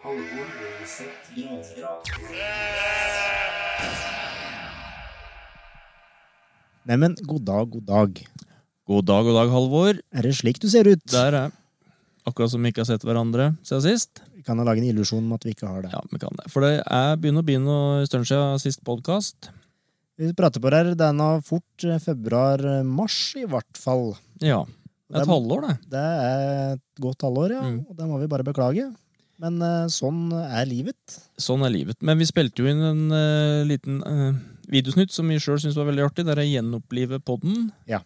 Halvor Løseth Granedal. Neimen, god dag, god dag. God dag, god dag, Halvor. Er det slik du ser ut? Der er jeg. Akkurat som vi ikke har sett hverandre siden sist. Vi kan jo lage en illusjon om at vi ikke har det. Ja, vi kan det. For det er begynner å bli noe stund siden sist podkast. Vi prater på det her, det er nå fort eh, februar-mars i hvert fall. Ja. Et halvår, det. Det er et godt halvår, ja. Mm. Og det må vi bare beklage. Men eh, sånn er livet. Sånn er livet. Men vi spilte jo inn en uh, liten uh, videosnutt som vi sjøl syntes var veldig artig, der jeg gjenoppliver podden Ja.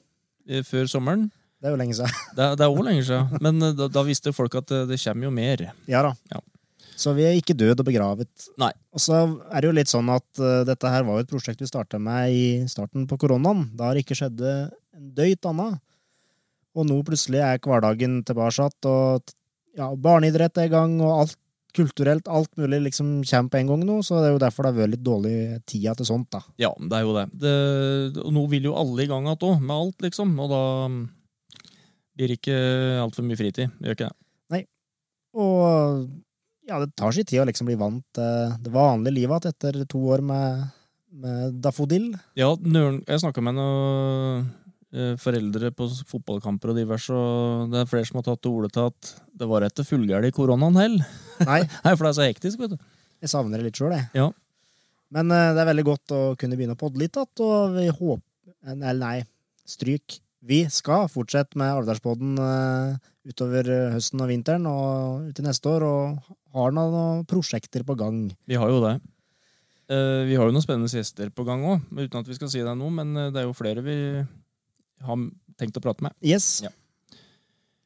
uh, før sommeren. Det er jo lenge siden. Det, det er òg lenge siden, men da, da visste folk at det, kommer jo mer. Ja da. Ja. Så vi er ikke død og begravet. Nei. Og så er det jo litt sånn at dette her var jo et prosjekt vi starta med i starten på koronaen. Da har det ikke skjedd en døyt anna. Og nå plutselig er hverdagen tilbake, og ja, barneidrett er i gang, og alt kulturelt, alt mulig liksom kommer på en gang nå, så det er jo derfor det har vært litt dårlig tida til sånt, da. Ja, det er jo det. det og nå vil jo alle i gang igjen òg, med alt, liksom. Og da blir det ikke altfor mye fritid. Det gjør ikke det. Nei. Og ja, det tar sin tid å liksom bli vant til det vanlige livet igjen etter to år med, med dafodil. Ja, jeg snakka med noen foreldre på fotballkamper og diverse, og det er flere som har tatt til orde til at det var etter fullgæren i koronaen heller. Nei, Nei, for det er så hektisk, vet du. jeg savner det litt sjøl, jeg. Ja. Men uh, det er veldig godt å kunne begynne å podde litt igjen, og vi håper Eller nei, stryk. Vi skal fortsette med Alvdalspodden uh, utover eh, høsten og vinteren og i neste år, og har noen, prosjekter på gang. Vi har jo det. Uh, vi har jo noen spennende gjester på gang òg, uten at vi skal si det nå, men eh, det er jo flere vi har tenkt å prate med. Yes. Ja.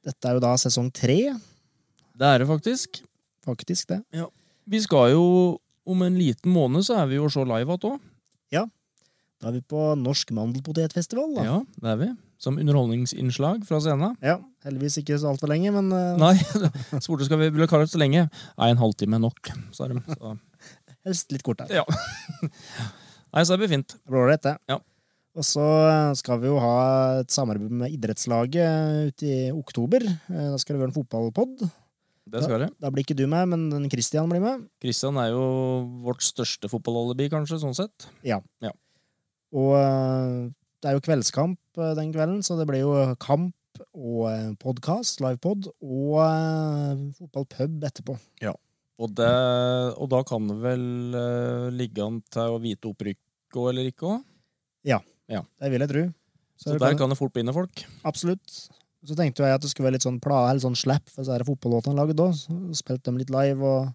Dette er jo da sesong tre, Det er det faktisk. faktisk, det. Vi skal jo om en liten måned så er vi jo så live igjen òg. Da er vi på Norsk mandelpotetfestival, da. Ja, det er vi. Som underholdningsinnslag fra scenen. Ja, heldigvis ikke så altfor lenge, men uh... Nei, spurte skal vi kalle det så lenge. Nei, en halvtime nok, sa de. Så. helst litt kortere. Ja. Nei, så er det blir fint. Det blir ålreit, det. Ja. Og så skal vi jo ha et samarbeid med idrettslaget ute i oktober. Eh, Da skal det være en fotballpod. Det skal det. Da blir ikke du med, men den Christian blir med. Kristian er jo vårt største fotballalibi, kanskje, sånn sett. Ja. Og eh, det er jo kveldskamp eh, den kvelden, så det blir jo kamp og podkast, livepod, og eh, fotballpub etterpå. Og, det, og da kan det vel eh, ligge an til å vite opprykk òg, eller ikke òg? Det vil jeg tro. Så så der kan- kan det fort begynne folk. Absolutt. Så tenkte jeg at det skulle være litt sånn pla, eller sånn slapp for så er det fotballåtene laget da. Så Spilte dem litt live og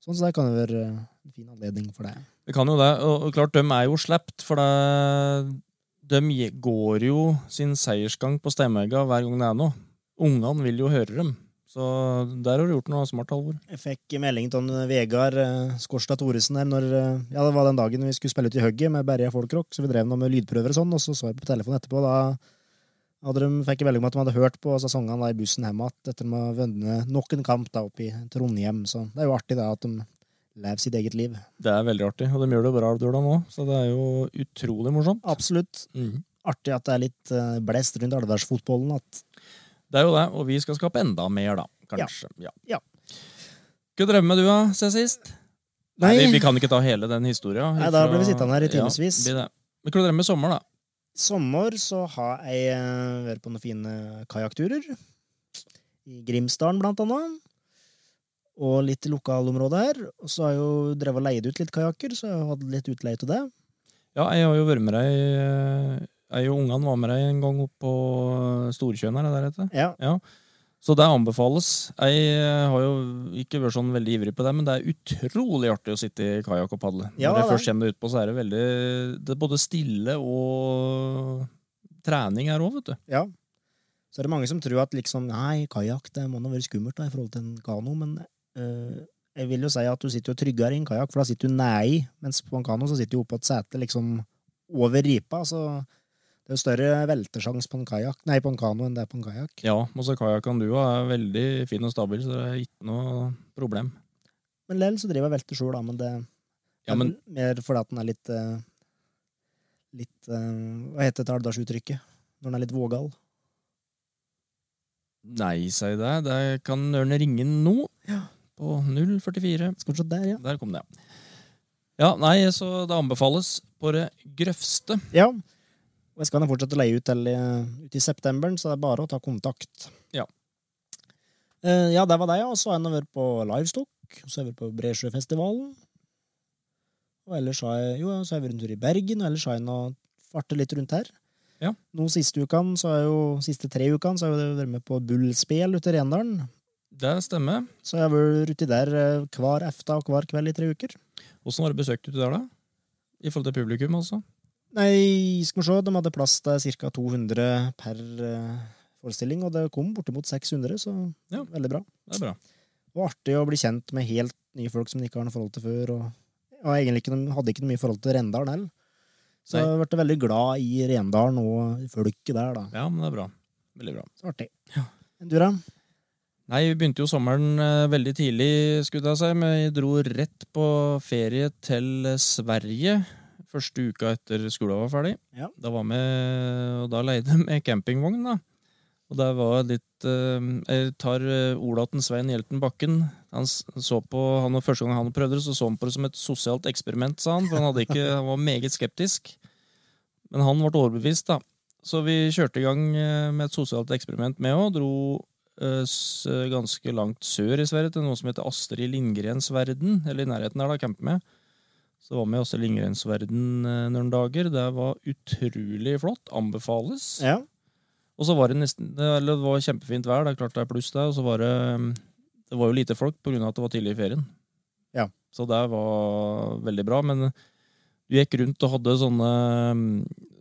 sånn, så det kan jo være en fin anledning for det. Det kan jo det. Og klart, de er jo slept, for det, de går jo sin seiersgang på Steinberga hver gang det er noe. Ungene vil jo høre dem. Så der har du gjort noe smart, Halvor. Jeg fikk melding til Vegard eh, Skårstad Thoresen her når eh, Ja, det var den dagen vi skulle spille ut i hugget med Berja Folkrock, så vi drev noe med lydprøver og sånn, og så så jeg på telefonen etterpå, da hadde de, fikk jeg melding om at de hadde hørt på sesongene i bussen hjem igjen etter de har vunnet nok en kamp da oppe i Trondheim, så det er jo artig da at de lever sitt eget liv. Det er veldig artig, og de gjør det bra Alvdøla nå, så det er jo utrolig morsomt. Absolutt Mm. artig at det er litt eh, blest rundt Alvdalsfotballen, at Det er jo det, og vi skal skape enda mer, da. Kanskje. Ja. Ja. Drev med du, da, siden sist? Nei, vi, vi kan ikke ta hele den historia. Nei, da ble vi sittende her i timevis. Ja, hva drev med sommer, da? sommer så har jeg eh, vært på noen fine kajakkturer. I Grimsdalen, blant annet. Og litt i lokalområdet her. Og så har jeg jo drevet og leid ut litt kajakker, så jeg har hatt litt utleie til det. Ja, jeg har jo vært med deg eh, Jeg og ungene var med deg en gang opp på Storkjøen, er det der heter? Ja, Så det anbefales. Jeg eh, har jo ikke vært sånn veldig ivrig på det, men det er utrolig artig å sitte i kajakk og padle. Ja, Når det jeg først kommer ut på, så er det veldig Det er både stille og trening her òg, vet du. ja. Så er det mange som tror at liksom, nei, kajakk det må nå være skummelt da, i forhold til en kano, men øh, jeg vil jo si at du sitter jo tryggere i en kajakk, for da sitter du nedi, mens på en kano så sitter du oppå et sete liksom over ripa, så det er jo større veltesjans på en kajak, nei, på en kano enn det er på en kajakk. Ja, og så kajakken du har, er veldig fin og stabil, så det er ikke noe problem. Men lell så driver jeg velter sjøl, da, men det Ja, men er mer fordi at den er litt eh, Litt eh, Hva heter det aldersuttrykket? Når den er litt vågal? Nei, sier det. Det kan Ørne ringe nå. Ja. På 044. Skal der, ja. Der kom det. Ja, nei, så det anbefales på det grøvste. Ja. Jeg skal fortsette å leie ut til eh, ut i september, så det er bare å ta kontakt. Ja. Uh, ja, det var det, ja. Og så har jeg vært på Livestock. Så har jeg vært på Bresjøfestivalen. Og ellers har jeg jo, så har jeg vært en tur i Bergen, og ellers har jeg nå fartet litt rundt her. Ja. Nå siste ukene, så har jeg jo, siste tre ukene, så har jeg vært med på Bullspel ute i Rendalen. Det stemmer. Så jeg har vært uti der eh, hver efta og hver kveld i tre uker. Åssen var det besøkt uti der, da? I forhold til publikum, altså? Nei, skal vi se, de hadde plass til ca. 200 per eh, forestilling, og det kom bortimot 600, så Ja. veldig bra. Det er bra. Og artig å bli kjent med helt nye folk som de ikke har noe forhold til før, og, og egentlig ikke hadde ikke noe mye forhold til Rendalen heller. Så Nei. jeg ble veldig glad i Rendalen og folket der, da. Ja, men det er bra. Veldig bra. Så artig. Ja. Du, da? Nei, vi begynte jo sommeren eh, veldig tidlig, skulle jeg si. Men vi dro rett på ferie til Sverige første uka etter skolen var ferdig. Ja. Da var vi, og da leide vi campingvogn, da. Og det var litt eh, Jeg tar Olaten orda til Svein Hjelten Bakken. Han så på, han, Første gang han prøvde det, så så han på det som et sosialt eksperiment, sa han. For han, ikke, han var meget skeptisk. Men han ble overbevist, da. Så vi kjørte i gang eh, med et sosialt eksperiment med òg. Dro eh, ganske langt sør i Sverige, til noe som heter Astrid Lindgrens verden. Eller i nærheten der, da, campe med. Så var vi i Lindgrensverden Lindgrens eh, noen dager. Det var utrolig flott. Anbefales. Ja. Og så var det nesten Eller det var kjempefint vær, det er klart det er pluss der. Og så var det Det var jo lite folk av at det var tidlig i ferien. Ja. Så det var veldig bra. Men vi gikk rundt og hadde sånne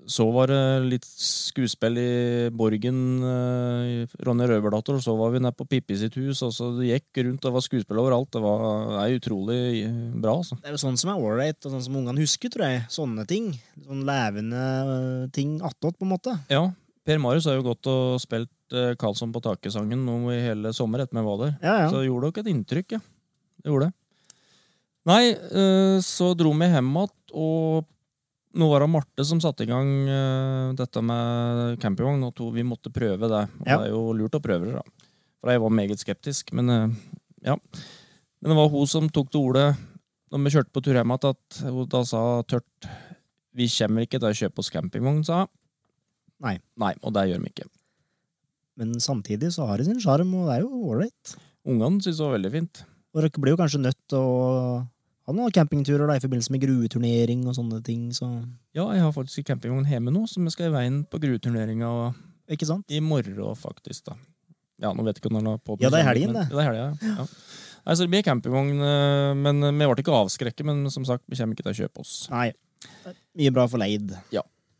Så var det litt skuespill i Borgen, eh, Ronny Røverdatter, og så var vi nede på Pippi sitt hus. Og så det gikk rundt, det var skuespill overalt. Det var det er utrolig bra, altså. Det er jo sånn som er ålreit, og sånn som ungene husker, tror jeg. Sånne ting. Sånn levende øh, ting attåt, på en måte. Ja. Per Marius har jo gått og spilt eh, Karlsson på taket-sangen i hele sommer etter vi var der. Ja, ja. Så det gjorde nok et inntrykk, ja. Det gjorde det. Nei, eh, så dro vi hjem igjen, og nå var det Marte som satte i gang uh, dette med campingvogn, og to, vi måtte prøve det. Og Ja. det er jo lurt å prøve det, da. For jeg var meget skeptisk, men uh, ja. Men det var hun som tok til orde når vi kjørte på tur hjem igjen, at hun da sa tørt Vi kommer ikke til å kjøpe oss campingvogn, sa hun. Nei. Nei, og det gjør vi ikke. Men samtidig så har det sin sjarm, og det er jo ålreit. Ungene syns det var veldig fint. Og dere blir jo kanskje nødt til å ha noen campingturer da, i forbindelse med grueturnering og sånne ting, så Ja, jeg har faktisk campingvogn hjemme nå, så vi skal i veien på grueturneringa Ikke sant? i morgen, faktisk. da. Ja, nå vet jeg ikke når den på Ja, det er helgen, det. Ja, det er helgen, ja. ja. Nei, så det blir campingvogn, eh, men vi ble ikke avskrekket, men som sagt, vi kommer ikke til å kjøpe oss. Nei. Er Mye bra for leid.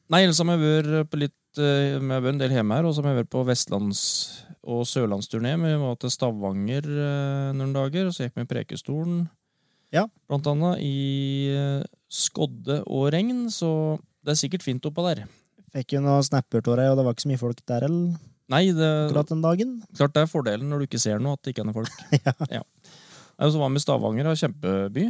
Nei, ellers har vi vært på litt eh, Vi har vært en del hjemme her, og så har vi vært på vestlands- og sørlandsturné. Vi var til Stavanger eh, noen dager, og så gikk vi i Prekestolen, Ja. blant annet, i eh, skodde og regn, så det er sikkert fint oppå der. Fikk jo noen snapper av deg, og det var ikke så mye folk der eller, Nei, det, akkurat den dagen. klart det er fordelen når du ikke ser noe, at det ikke er noen folk. Ja. ja. så var i Stavanger, og kjempeby.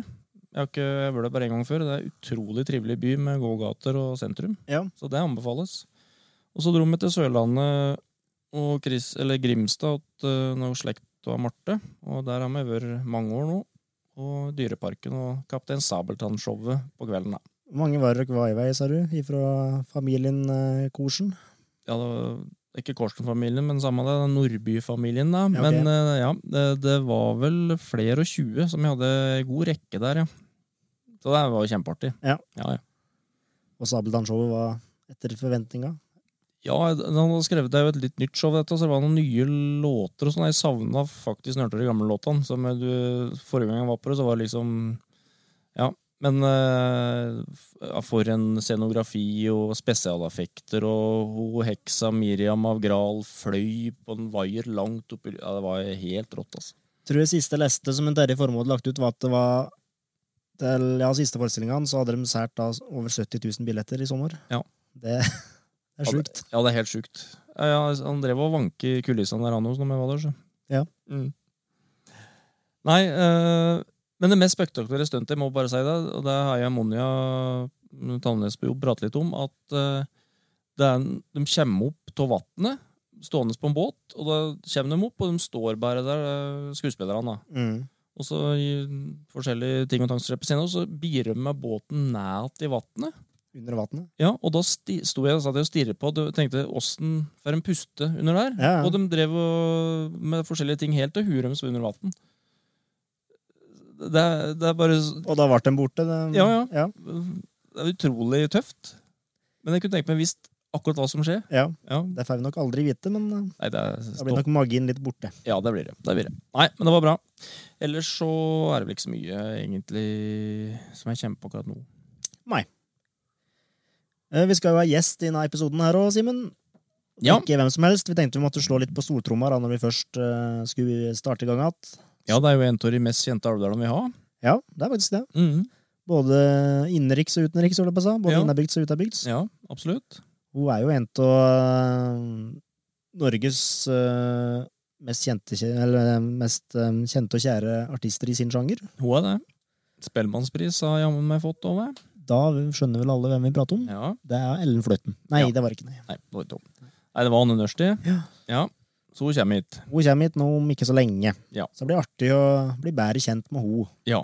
Jeg har ikke vært der bare en gang før. Det er en utrolig trivelig by med gågater og sentrum. Ja. Så det anbefales. Og så dro vi til Sørlandet og Chris, eller Grimstad til noe slekt av Marte. Og der har vi vært mange år nå. Og Dyreparken og Kaptein Sabeltann-showet på kvelden. da. Hvor mange var dere var i vei, sa du? Ifra familien eh, Korsen? Ja, det var ikke Korsen-familien, men samme det, Nordby-familien. da. Ja, okay. Men eh, ja, det, det var vel flere og tjue som vi hadde god rekke der, ja. Så det var jo kjempeartig. Ja. ja, ja. Og Sabeltann-showet var etter forventninga? Ja, han hadde skrevet det er jo et litt nytt show, dette, så det var noen nye låter og sånn. Jeg savna faktisk av de gamle låtene. Som du, forrige gang jeg var på det, så var det liksom Ja. Men uh, for en scenografi og spesialeffekter, og hun heksa Miriam av Gral fløy på en vaier langt oppi Ja, det var helt rått, altså. Tror det siste leste som en Terje Formoe hadde lagt ut, var at det var til ja, siste forestillinga så hadde de sært da over 70 000 billetter i sommer. Ja. Det, det er sjukt. Ja, det er helt sjukt. Ja, han drev og vanke i kulissene der, han også, når vi var der. Så. Ja. Mm. Nei, øh, men det mest spektakulære stuntet, jeg må bare si det, og det har jeg Monja Tannesbu pratet litt om, at øh, det er, de kommer opp av vannet stående på en båt, og da kommer de opp, og de står bare der, eh, skuespillerne. Mm. Og så i forskjellige ting og tang på scenen, og så birer de med båten ned i vannet. Under vannet. Ja, og da sto jeg satt jeg og stirret på og tenkte åssen får en puste under der? Ja, ja. Og de drev og, med forskjellige ting helt til huet deres var under vann. Det, det er bare Og da ble de borte. Det, Ja, ja. ja. Det er utrolig tøft. Men jeg kunne tenkt meg visst akkurat hva som skjer. ja. Ja, Det får vi nok aldri vite, men eh, Nei, det da blir nok magien litt borte. Ja, det blir det. det blir det. Nei, men det var bra. Ellers så er det vel ikke så mye egentlig som jeg kjemper på akkurat nå. Eh, Vi skal jo ha gjest i denne episoden her òg, Simen. Ja. Ikke hvem som helst. Vi tenkte vi måtte slå litt på stortromma da, når vi først uh, skulle starte i gang igjen. Ja, det er jo en av de mest kjente alvdalene vi har. Ja, det er faktisk det. Mhm. Både innenriks og utenriks, holdt jeg på å si. Både Ja. innenbygds og utenbygds. Ja, absolutt. Hun er jo en av Norges uh, mest kjente, eller, eh, mest eh, kjente og kjære artister i sin sjanger. Hun er det. Spellemannspris har jammen meg fått over. Da skjønner vel alle hvem vi prater om. Ja. Det er Ellen Fløyten. Nei, Ja. det var ikke det. Nei, det var dumt. Nei, det var Anne Nørsti. Ja. ja. Så hun kommer hit. Hun kommer hit nå om ikke så lenge. Ja. Så det blir artig å bli bedre kjent med henne. Ja.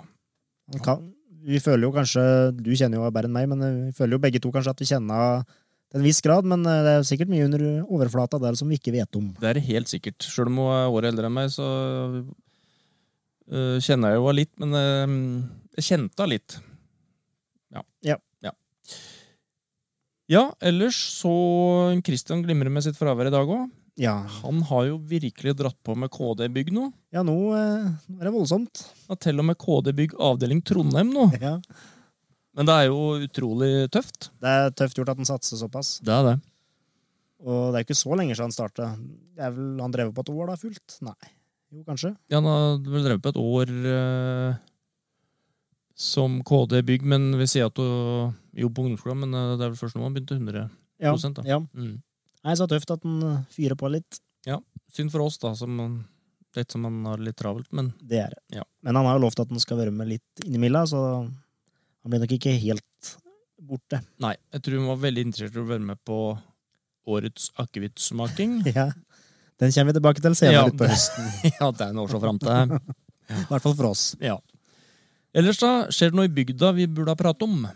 Kan, vi føler jo kanskje Du kjenner jo bedre enn meg, men eh, vi føler jo begge to kanskje at vi kjenner henne til en viss grad. Men eh, det er sikkert mye under overflata der som vi ikke vet om. Det er helt sikkert. Sjøl om hun er året eldre enn meg, så øh, kjenner jeg jo henne litt. Men øh, jeg kjente henne litt. Ja. Ja. ja. Ja, ellers så Christian glimrer med sitt fravær i dag òg. Ja, Han har jo virkelig dratt på med KD Bygg nå. ja nå, eh, nå er det voldsomt. Ja, til og med KD Bygg avdeling Trondheim nå. Ja. Men det er jo utrolig tøft. Det er tøft gjort at han satser såpass. Det er det. Og det er ikke så lenge siden han starta. Han drev på et år, da, fullt? Nei. Jo, kanskje. Ja, han har vel drevet på et år eh, som KD Bygg, men vi sier at hun jobber på ungdomsskolen, men eh, det er vel først nå man begynte 100 Ja. da. ja. Mm. Nei, så tøft at han eh, fyrer på litt. Ja. Synd for oss, da, som litt som han har det litt travelt, men Det er det. Ja. Men han har jo lovt at han skal være med litt innimellom, så han blir nok ikke helt borte. nei. Jeg tror han var veldig interessert i å være med på årets akevittsmaking. Ja. Den kommer vi tilbake til senere Ja. utpå høsten. ja, det er en år så fram til. I hvert fall for oss. Ja. Ellers, da, skjer det noe i bygda vi burde ha pratet om?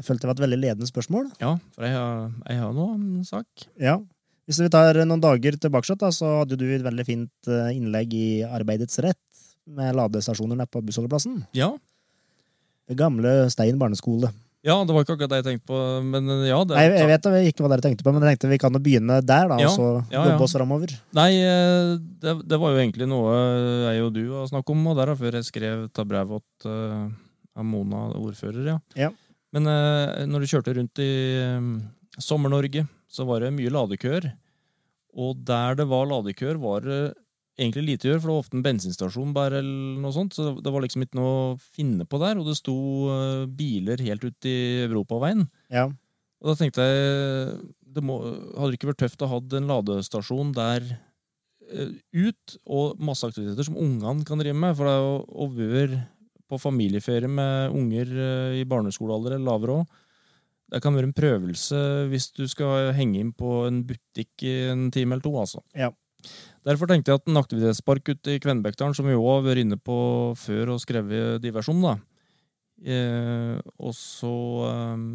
Jeg følte det var et veldig ledende spørsmål. Ja, for jeg har, jeg har nå en sak. Ja. Hvis vi tar noen dager tilbake, da, så hadde du et veldig fint eh, innlegg i Arbeidets rett med ladestasjoner nede på bussholdeplassen. Ja. Det gamle Stein barneskole. Ja, det var ikke akkurat det jeg tenkte på, men eh, ja. Det, Nei, jeg vet ikke hva dere tenkte på, men jeg tenkte vi kan jo begynne der, da, Ja, og så ja, jobbe oss framover. Nei, eh, det, det var jo egentlig noe jeg og du har snakket om, og der før jeg skrev ta brev til uh, Mona, ordfører, ja. Ja. Men uh, når du kjørte rundt i um, Sommer-Norge, så var det mye ladekøer. Og der det var ladekøer, var det egentlig lite å gjøre, for det var ofte en bensinstasjon bare, eller noe sånt, så det var liksom ikke noe å finne på der, og det sto eh, biler helt ut i Europaveien. Ja. Og da tenkte jeg det må, Hadde det ikke vært tøft å ha en ladestasjon der eh, ut, og masse aktiviteter som ungene kan drive med? For det er jo å være på familieferie med unger eh, i barneskolealder eller lavere òg. Det kan være en prøvelse hvis du skal henge inn på en butikk i en time eller to. altså. Ja. Derfor tenkte jeg at en aktivitetspark ute i Kvenbekkdalen, som vi òg har vært inne på før og skrevet divers om, da, eh, og så eh,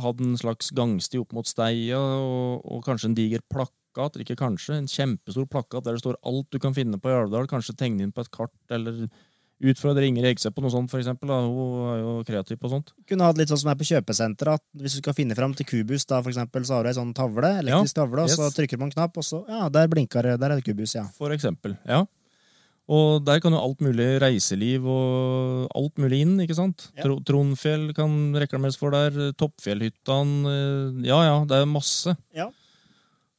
hadde en slags gangsti opp mot steia, og, og kanskje en diger plakat, eller ikke kanskje, en kjempestor plakat der det står alt du kan finne på i Alvdal, kanskje tegne inn på et kart, eller utfordre Inger Egse på noe sånt, for eksempel. Da. Hun er jo kreativ på sånt. Kunne hatt litt sånn som er på kjøpesenteret, at hvis du skal finne fram til Kubus, da for eksempel, så har du ei sånn tavle, elektrisk tavle, og så trykker du på en knapp, og så Ja, der blinker det, der er det Kubus, ja. For eksempel. Ja. Og der kan jo alt mulig reiseliv og alt mulig inn, ikke sant? Ja. Trondfjell kan reklameres for der, Toppfjellhyttan eh, Ja ja, det er masse. Ja.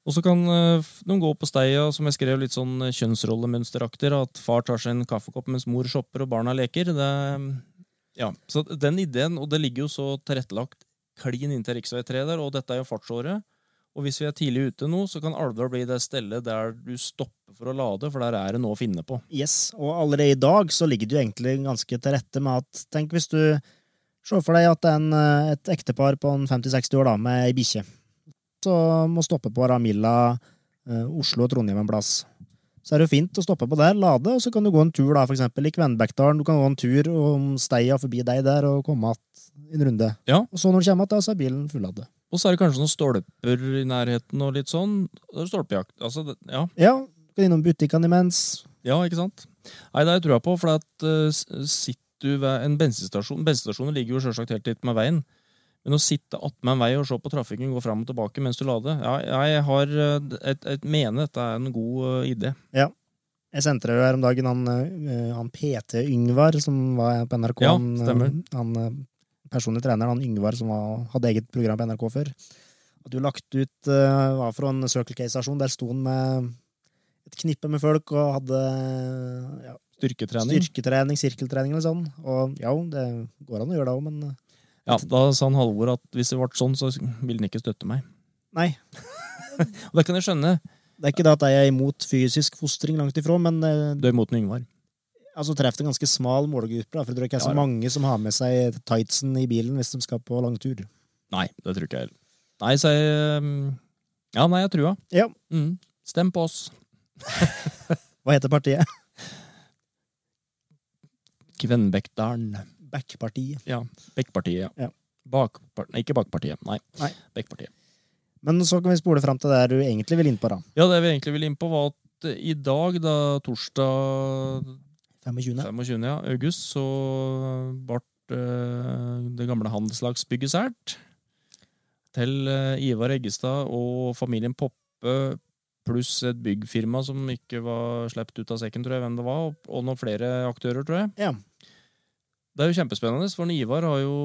Og så kan eh, de gå på steia, som jeg skrev, litt sånn eh, kjønnsrollemønsteraktig. At far tar seg en kaffekopp mens mor shopper og barna leker. Det, ja, Så den ideen, og det ligger jo så tilrettelagt klin inntil rv. 3 der, og dette er jo fartsåret. Og hvis vi er tidlig ute nå, så kan Alvdal bli det stedet der du stopper for å lade, for der er det noe å finne på. Yes, og allerede i dag så ligger det jo egentlig ganske til rette med at Tenk hvis du ser for deg at det er en, eh, et ektepar på en 50-60 år da, med ei bikkje. Så må stoppe på Ramilla, eh, Oslo og Trondheim en plass. Så er det jo fint å stoppe på der, lade, og så kan du gå en tur da, for eksempel i Kvenbekkdalen. Du kan gå en tur om steia forbi deg der og komme igjen en runde. Ja. Og så når du kommer igjen, så er bilen fulladet. Og så er det kanskje noen stolper i nærheten og litt sånn. Det er stolpejakt. Altså, det, ja. Ja, kan innom butikkene imens. ja, ikke sant? Nei, det tror jeg på, for at uh, sitter du ved en bensinstasjon Bensinstasjoner ligger jo selvsagt helt litt med veien. Men å sitte attmed en vei og se på trafikken gå fram og tilbake mens du lader ja, Jeg har uh, et, et mener dette er en god idé. Ja. Jeg sendte det jo her om dagen han, eh, han PT Yngvar, som var på NRK. Ja, eh, stemmer. Han han personlig treneren, han Yngvar, som var, hadde eget program på NRK før. At du lagt ut eh, var fra en Circle K-stasjon. Der sto han med et knippe med folk og hadde ja, Styrketrening. styrketrening, sirkeltrening eller sånn. Og ja, det går an å gjøre det òg, men eh, Ja, Da sa han Halvor at hvis det ble sånn, så ville han ikke støtte meg. nei. Og det kan jeg skjønne. Det er ikke det at jeg er imot fysisk fostring, langt ifra, men eh, Du er imot Yngvar. altså treffer en ganske smal målgruppe. da, For det er ikke så mange som har med seg tightsen i bilen hvis de skal på lang tur. Nei, det tror ikke jeg heller. Nei, så jeg um, Ja, nei, jeg trua. Ja. Mm. Stem på oss. Hva heter partiet? Kvenbekkdalen. Backpartiet. Ja. Bekkpartiet, ja. Ja. Bakpart, nei, ikke Bakpartiet. Nei. Nei. Bekkpartiet. Men så kan vi spole fram til det du egentlig vil inn på, da. Ja, det vi egentlig vil inn på, var at eh, i dag, da torsdag 25. 25. Ja, august, så ble eh, det gamle handelslagsbygget sært. Til eh, Ivar Eggestad og familien Poppe pluss et byggfirma som ikke var sluppet ut av sekken, tror jeg hvem det var, og noen flere aktører, tror jeg. Ja. Det er jo kjempespennende, for Ivar har jo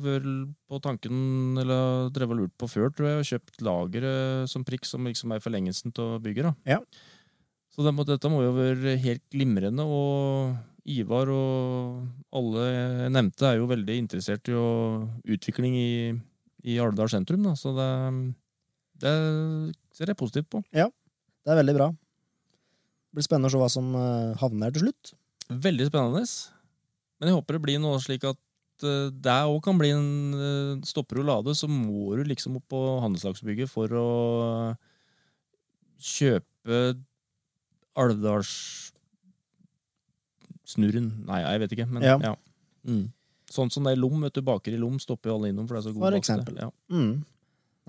vel på tanken, eller drevet og lurt på før, tror jeg, og kjøpt lageret som prikk, som liksom er forlengelsen til bygget. Ja. Så det, må- dette må jo være helt glimrende, og Ivar og alle jeg nevnte er jo veldig interessert i utvikling i, i Alvdal sentrum, da, så det, det ser jeg positivt på. Ja, Det er veldig bra. Det blir spennende å se hva som eh, havner til slutt. Veldig spennende. Men jeg håper det blir noe slik at eh, det òg kan bli en eh, Stopper du lade, så må du liksom opp på handelslagsbygget for å kjøpe Alvdalssnurren. Nei, jeg vet ikke, men Ja. ja. Mm. Sånn som det er Lom, vet du. Baker i Lom stopper jo alle innom, for det er så god For eksempel. Ja. Mm.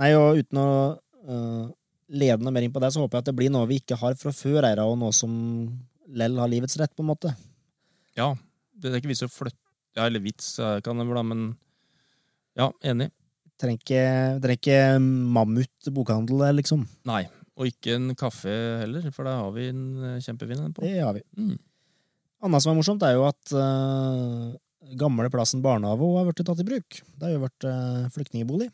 Nei, og uten å uh, lede noe mer inn på det, så håper jeg at det blir noe vi ikke har fra før, Eira, og noe som lell har livets rett, på en måte. ja. Det er ikke vits å flytte Ja, eller vits kan det være, men ja, enig. Trenger ikke, trenger ikke mammut bokhandel der, liksom. Nei. Og ikke en kaffe heller, for da har vi en eh, kjempefin en på. Det har vi. Mm. Annet som er morsomt, er jo at uh, gamle plassen barnehage har blitt tatt i bruk. Det har jo vært uh, flyktningbolig.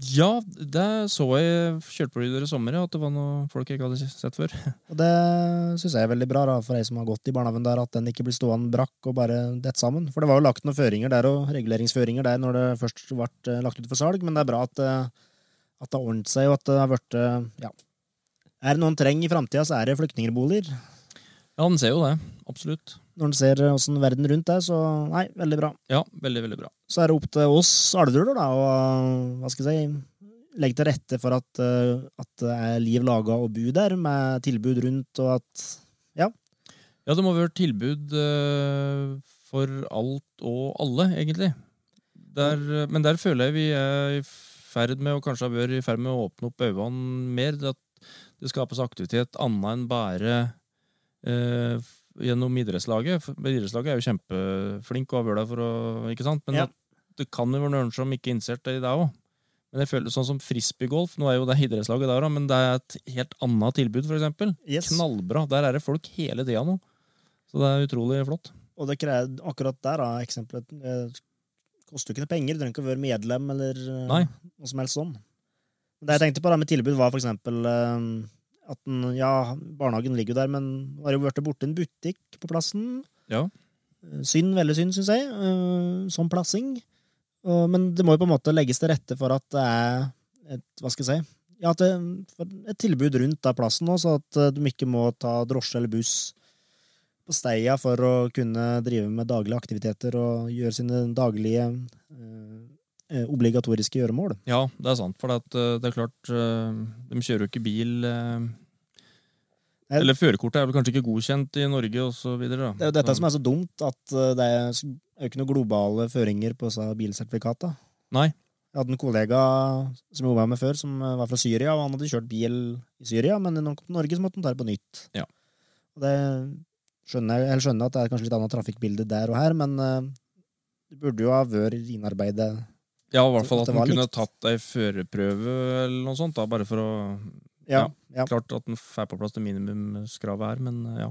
Ja, det så jeg kjørte på det i sommer, at det var noe folk jeg ikke hadde sett før. Og det syns jeg er veldig bra da, for ei som har gått i barnehagen der, at den ikke blir stående brakk og bare dette sammen. For det var jo lagt noen føringer der og reguleringsføringer der når det først ble eh, lagt ut for salg, men det er bra at, eh, at det har ordnet seg, og at det har blitt eh, Ja. Er det noen treng i framtida, så er det flyktningboliger. Ja, den ser jo det. Absolutt. Når en ser åssen verden rundt er, så nei, veldig bra. Ja, veldig, veldig bra. Så er det opp til oss alvduler da, og hva skal jeg si, legge til rette for at, eh, at det er liv laga og bu der, med tilbud rundt, og at Ja, Ja, det må være tilbud eh, for alt og alle, egentlig. Der, men der føler jeg vi er i ferd med, og kanskje har vært i ferd med å åpne opp øynene mer. At det skapes aktivitet annet enn bare eh, gjennom idrettslaget. Idrettslaget er jo kjempeflink og deg for å Ikke sant? Men Ja. at det kan jo være noen som ikke er interessert i det òg. Men jeg føler sånn som frisbeegolf, nå er jo det idrettslaget der, da, men det er et helt annet tilbud, eksempel. yes. Knallbra. Der er det folk hele tida nå. Så det er utrolig flott. Og det krever, akkurat der, da, eksempelet eh, koster jo ikke noe penger. Du trenger ikke å være medlem eller eh, Nei. noe som helst sånn. Det jeg tenkte på da med tilbud, var for eksempel eh, at den, ja, barnehagen ligger jo der, men har jo blitt borte en butikk på plassen. Ja. Eh, Synd, veldig synd, syns jeg, eh, som plassing. Men det må jo på en måte legges til rette for at det er et, hva skal jeg si, ja, det, et tilbud rundt der plassen nå, så at eh, de ikke må ta drosje eller buss på steia for å kunne drive med daglige aktiviteter og gjøre sine daglige obligatoriske gjøremål. Ja, det er sant. For eh, det er klart, eh, de kjører jo ikke bil eh, Eller førerkortet er vel kanskje ikke godkjent i Norge, videre. Det er jo dette som er så dumt, at eh, det er jo ikke noen globale føringer på disse bilsertifikata. Nei. Jeg hadde en kollega som jobba med før, som eh, var fra Syria, og han hadde kjørt bil i Syria, men når han kom til Norge, så måtte han ta det på nytt. Ja. Det skjønner jeg, jeg skjønner at det er kanskje litt annet trafikkbilde der og her, men eh, det burde jo ha vært innarbeidet Ja, i hvert fall At at man kunne likt. tatt ei førerprøve eller noe sånt, da, bare for å Ja. ja. Klart at en får på plass det minimumskravet her, men eh, ja.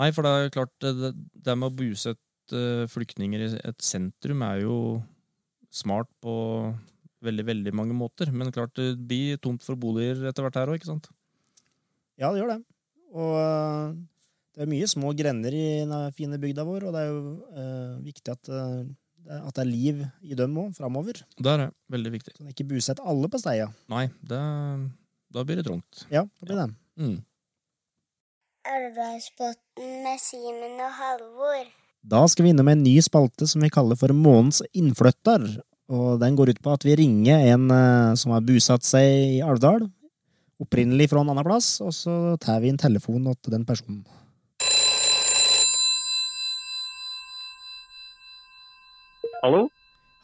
Nei, for det er klart, det, det med å bosette eh, flyktninger i et sentrum er jo smart på veldig, veldig mange måter. Men klart, det blir tomt for boliger etter hvert her òg, ikke sant? Ja, det gjør det. Og det er mye små grender i den fine bygda vår, og det er jo eh, viktig at, er- at det er liv i dem òg, framover. Det er. Veldig viktig. Så det ikke busett alle på steia. Nei, det, da blir det trangt. Ja, det blir det. Mm. Elvdalsbotn med Simen og Halvor. Da skal vi innom en ny spalte som vi kaller for Månens innflytter. Og den går ut på at vi ringer en øh, som har bosatt seg i Alvdal, opprinnelig fra en annen plass, og så tar vi en telefon til den personen. Hallo?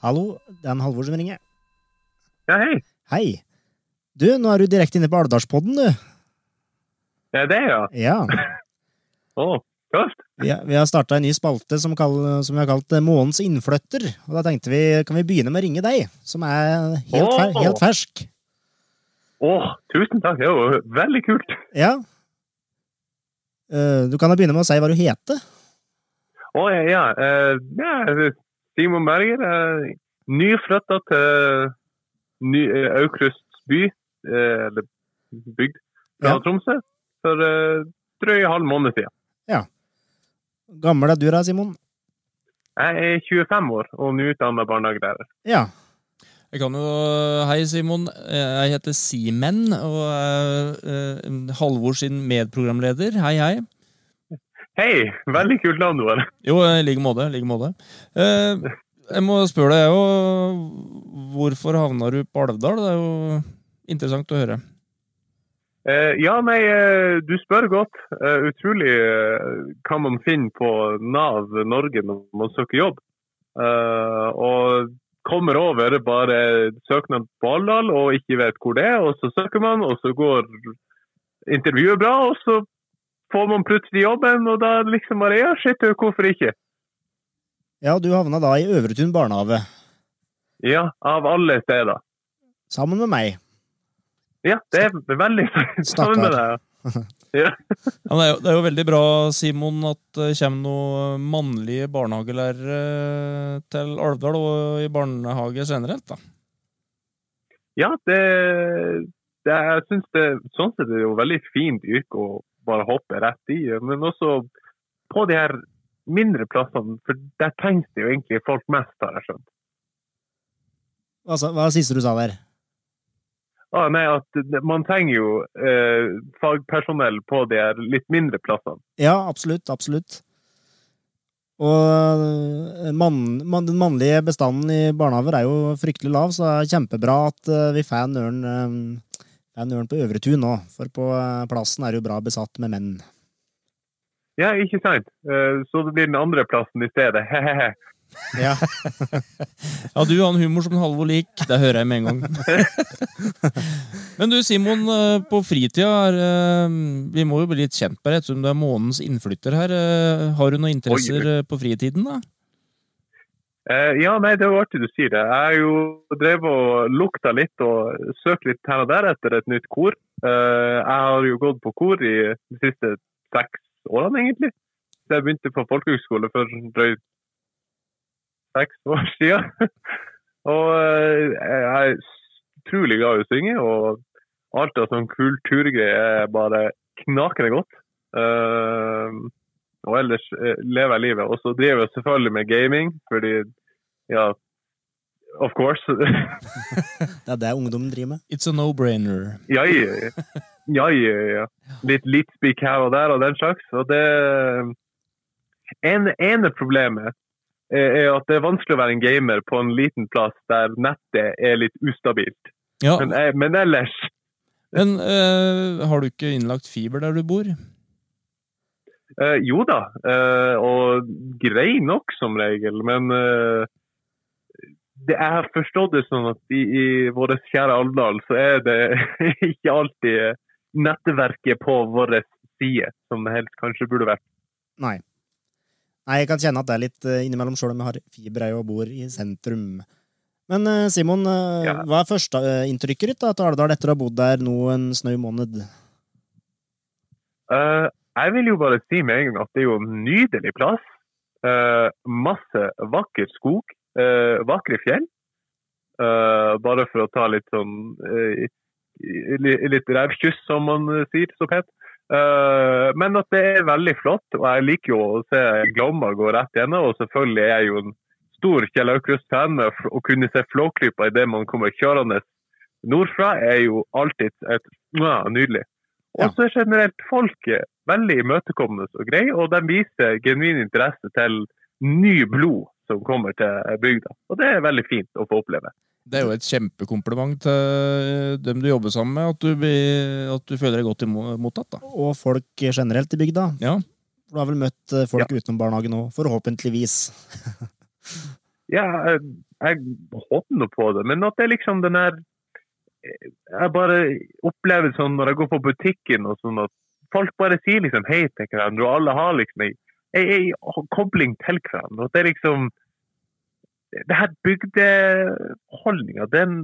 Hallo, det er en Halvor som ringer. Ja, hei. Hei. Du, nå er du direkte inne på Alvdalspodden, du. Ja, det, ja. Ja. Å, kult. Vi, vi har starta en ny spalte som, kall, som vi har kalt eh, Månens innflytter. Og da tenkte vi, kan vi begynne med å ringe deg, som er helt, fer, Åh. helt fersk. Å, tusen takk. Det er jo veldig kult. Ja. Eh, Du kan da begynne med å si hva du heter. Å, ja, ja. eh, ja Simon Berger er nyflytta til ny, eh, Aukrust by, eh, eller bygd, fra Ja. Tromsø, for uh, drøy halv måned siden. Ja. Gammel er du da, Simon? Jeg er 25 år og nyutdanna barnehagelærer. Ja. Jeg kan jo Hei, Simon. Jeg heter Simen og er eh, Halvor sin medprogramleder. Hei, hei. Hei! Veldig kult navn du har. Jo, i like måte. like måte. Eh, jeg må spørre deg jo Hvorfor havna du på Alvdal? Det er jo interessant å høre. Eh, ja, nei, eh, du spør godt. Eh, utrolig eh, hva man finner på Nav Norge når man søker jobb. Eh, og kommer over bare søknad på Alvdal og ikke vet hvor det er, og så søker man, og så går intervjuet bra, og så får man plutselig jobben, og da liksom bare ja, shit, hvorfor ikke? ja, du havna da i Øvretun barnehage. Ja, av alle steder. Sammen med meg. Ja, det er veldig sammen med deg. Ja. Ja, men det, er jo, det er jo veldig bra, Simon, at det kommer noen mannlige barnehagelærere til Alvdal og i barnehage generelt. da. Ja, det, det jeg synes det sånn sett er det jo veldig fint yrke å bare hoppe rett i. Men også på de her mindre plassene, for der trengs det jo egentlig folk mest, har jeg skjønt. Hva, hva det siste du sa der? Ah, nei, at Man trenger jo eh, fagpersonell på de her litt mindre plassene. Ja, absolutt. Absolutt. Og eh, mann, mann, den mannlige bestanden i barnehager er jo fryktelig lav, så det er kjempebra at eh, vi får en ørn, eh, får er ørn på Øvretun nå. For på eh, plassen er det jo bra besatt med menn. Ja, ikke sant? Eh, så det blir den andre plassen i stedet. Hehehe. Ja. Ja, du har en humor som en Halvor lik. Det hører jeg med en gang. Men du, Simon, eh, på fritida Vi må jo bli litt kjent med deg, ettersom du er månens innflytter her. Har du noen interesser Oi. på fritiden, da? Eh, ja, nei, det er jo artig du sier det. Jeg har jo drevet og lukta litt og søkt litt her og der etter et nytt kor. Eh, jeg har jo gått på kor i de siste seks årene, egentlig. Så jeg begynte på folkehøgskole for drøyt seks år siden. og eh, jeg er utrolig glad i å synge, og alt av sånn kulturgreier er bare knakende godt. Eh, og ellers eh, lever jeg livet. Og så driver jeg selvfølgelig med gaming, fordi ja, of course. Det er det ungdommen driver med. It's a no-brainer. ja, ja, ja. ja. Litt litspik her og der og den slags. Og det en, ene problemet er at det er vanskelig å være en gamer på en liten plass der nettet er litt ustabilt. Ja, Men, eh, men ellers men eh, har du ikke innlagt fiber der du bor? eh, Jo da, eh, og grei nok som regel, men eh, det jeg har forstått det sånn at i, i vår kjære Alvdal så er det ikke alltid nettverket på vår side som helst kanskje burde vært. Nei. Nei, jeg kan kjenne at det er litt eh, innimellom, sjøl om jeg har fiber og bor i sentrum. Men eh, Simon, eh, Ja. hva er førsteinntrykket ditt til Alvdal etter å ha bodd der nå en snau måned? Uh, jeg vil jo bare si med en gang at det er jo en nydelig plass. Uh, masse vakker skog, eh, vakre fjell. Eh, bare for å ta litt sånn eh, Litt revkyss, som man eh, sier så pent. Eh, men at det er veldig flott, og jeg liker jo å se Glomma gå rett gjennom. Og selvfølgelig er jeg jo en stor Kjell Aukrust-fan. med Å kunne se Flåklypa idet man kommer kjørende nordfra, er jo alltid et ja, nydelig. Og så er generelt folket veldig imøtekommende og grei, og de viser genuin interesse til ny blod som kommer til bygda. Og det er veldig fint å få oppleve. Det er jo et kjempekompliment til dem du jobber sammen med, at du, blir, at du føler deg godt mottatt. da. Og folk generelt i bygda? Ja. Du har vel møtt folk folk utenom barnehagen òg, forhåpentligvis. Ja, jeg, jeg håper nå på det, men at det er liksom den her Jeg bare opplever sånn når jeg går på butikken og sånn at folk bare sier liksom hei til hverandre, og alle har liksom ei, ei, ei kobling til hverandre. Og det er liksom Det her bygdeholdninga, den,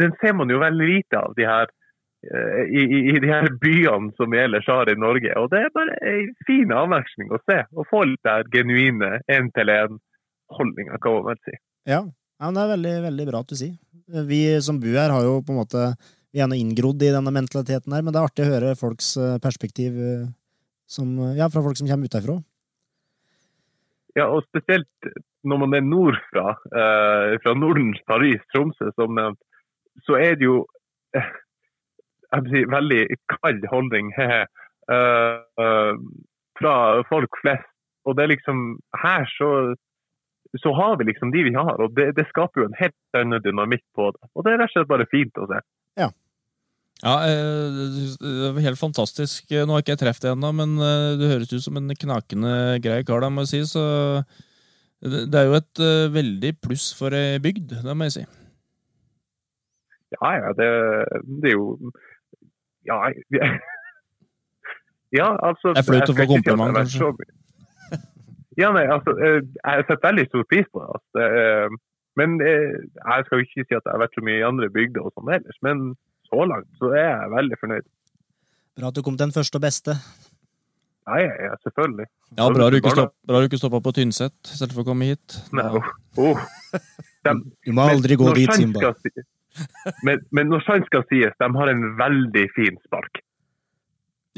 den ser man jo veldig lite av de her eh, i, i, i de her byene som vi ellers har i Norge. Og det er bare ei fin avveksling å se. Å få litt der genuine én-til-én-holdninger, kan man vel si. Ja. ja, det er veldig, veldig bra at du sier. Vi som bor her, har jo på en måte Vi er inngrodd i denne mentaliteten her, men det er artig å høre folks eh, perspektiv eh, som, ja, fra folk som kommer utenfra. Ja, og spesielt når man er nordfra, eh, fra Nordens Paris, Tromsø, som nevnt, så er det jo eh, jeg vil si, veldig kald holdning eh, eh, fra folk flest. Og det er liksom Her så, så har vi liksom de vi har, og det, det skaper jo en helt annen dynamikk på det. Og det er rett og slett bare fint å se. Ja, Ja, det var helt fantastisk. Nå har ikke jeg truffet deg ennå, men eh, du høres ut som en knakende grei kar, da, må jeg si. Så det er jo et uh, veldig pluss for ei bygd, det må jeg si. Ja, ja, det, det er jo Ja, ja altså Det er flaut å få kompliment, kanskje? Ja, nei, altså, eh, jeg setter veldig stor pris på det. Altså, eh, men eh, jeg skal jo ikke si at jeg har vært så mye i andre bygder og sånn ellers, men så langt så er jeg veldig fornøyd. Bra at du kom til den første og beste. Ja, ja, ja selvfølgelig. Ja, Bra du ikke stopp- bra du ikke stoppa på Tynset selv for å komme hit. Nei, oh, oh. De, Du må aldri gå dit, Simba. skal si- Men, men når sant skal sies, de har en veldig fin spark.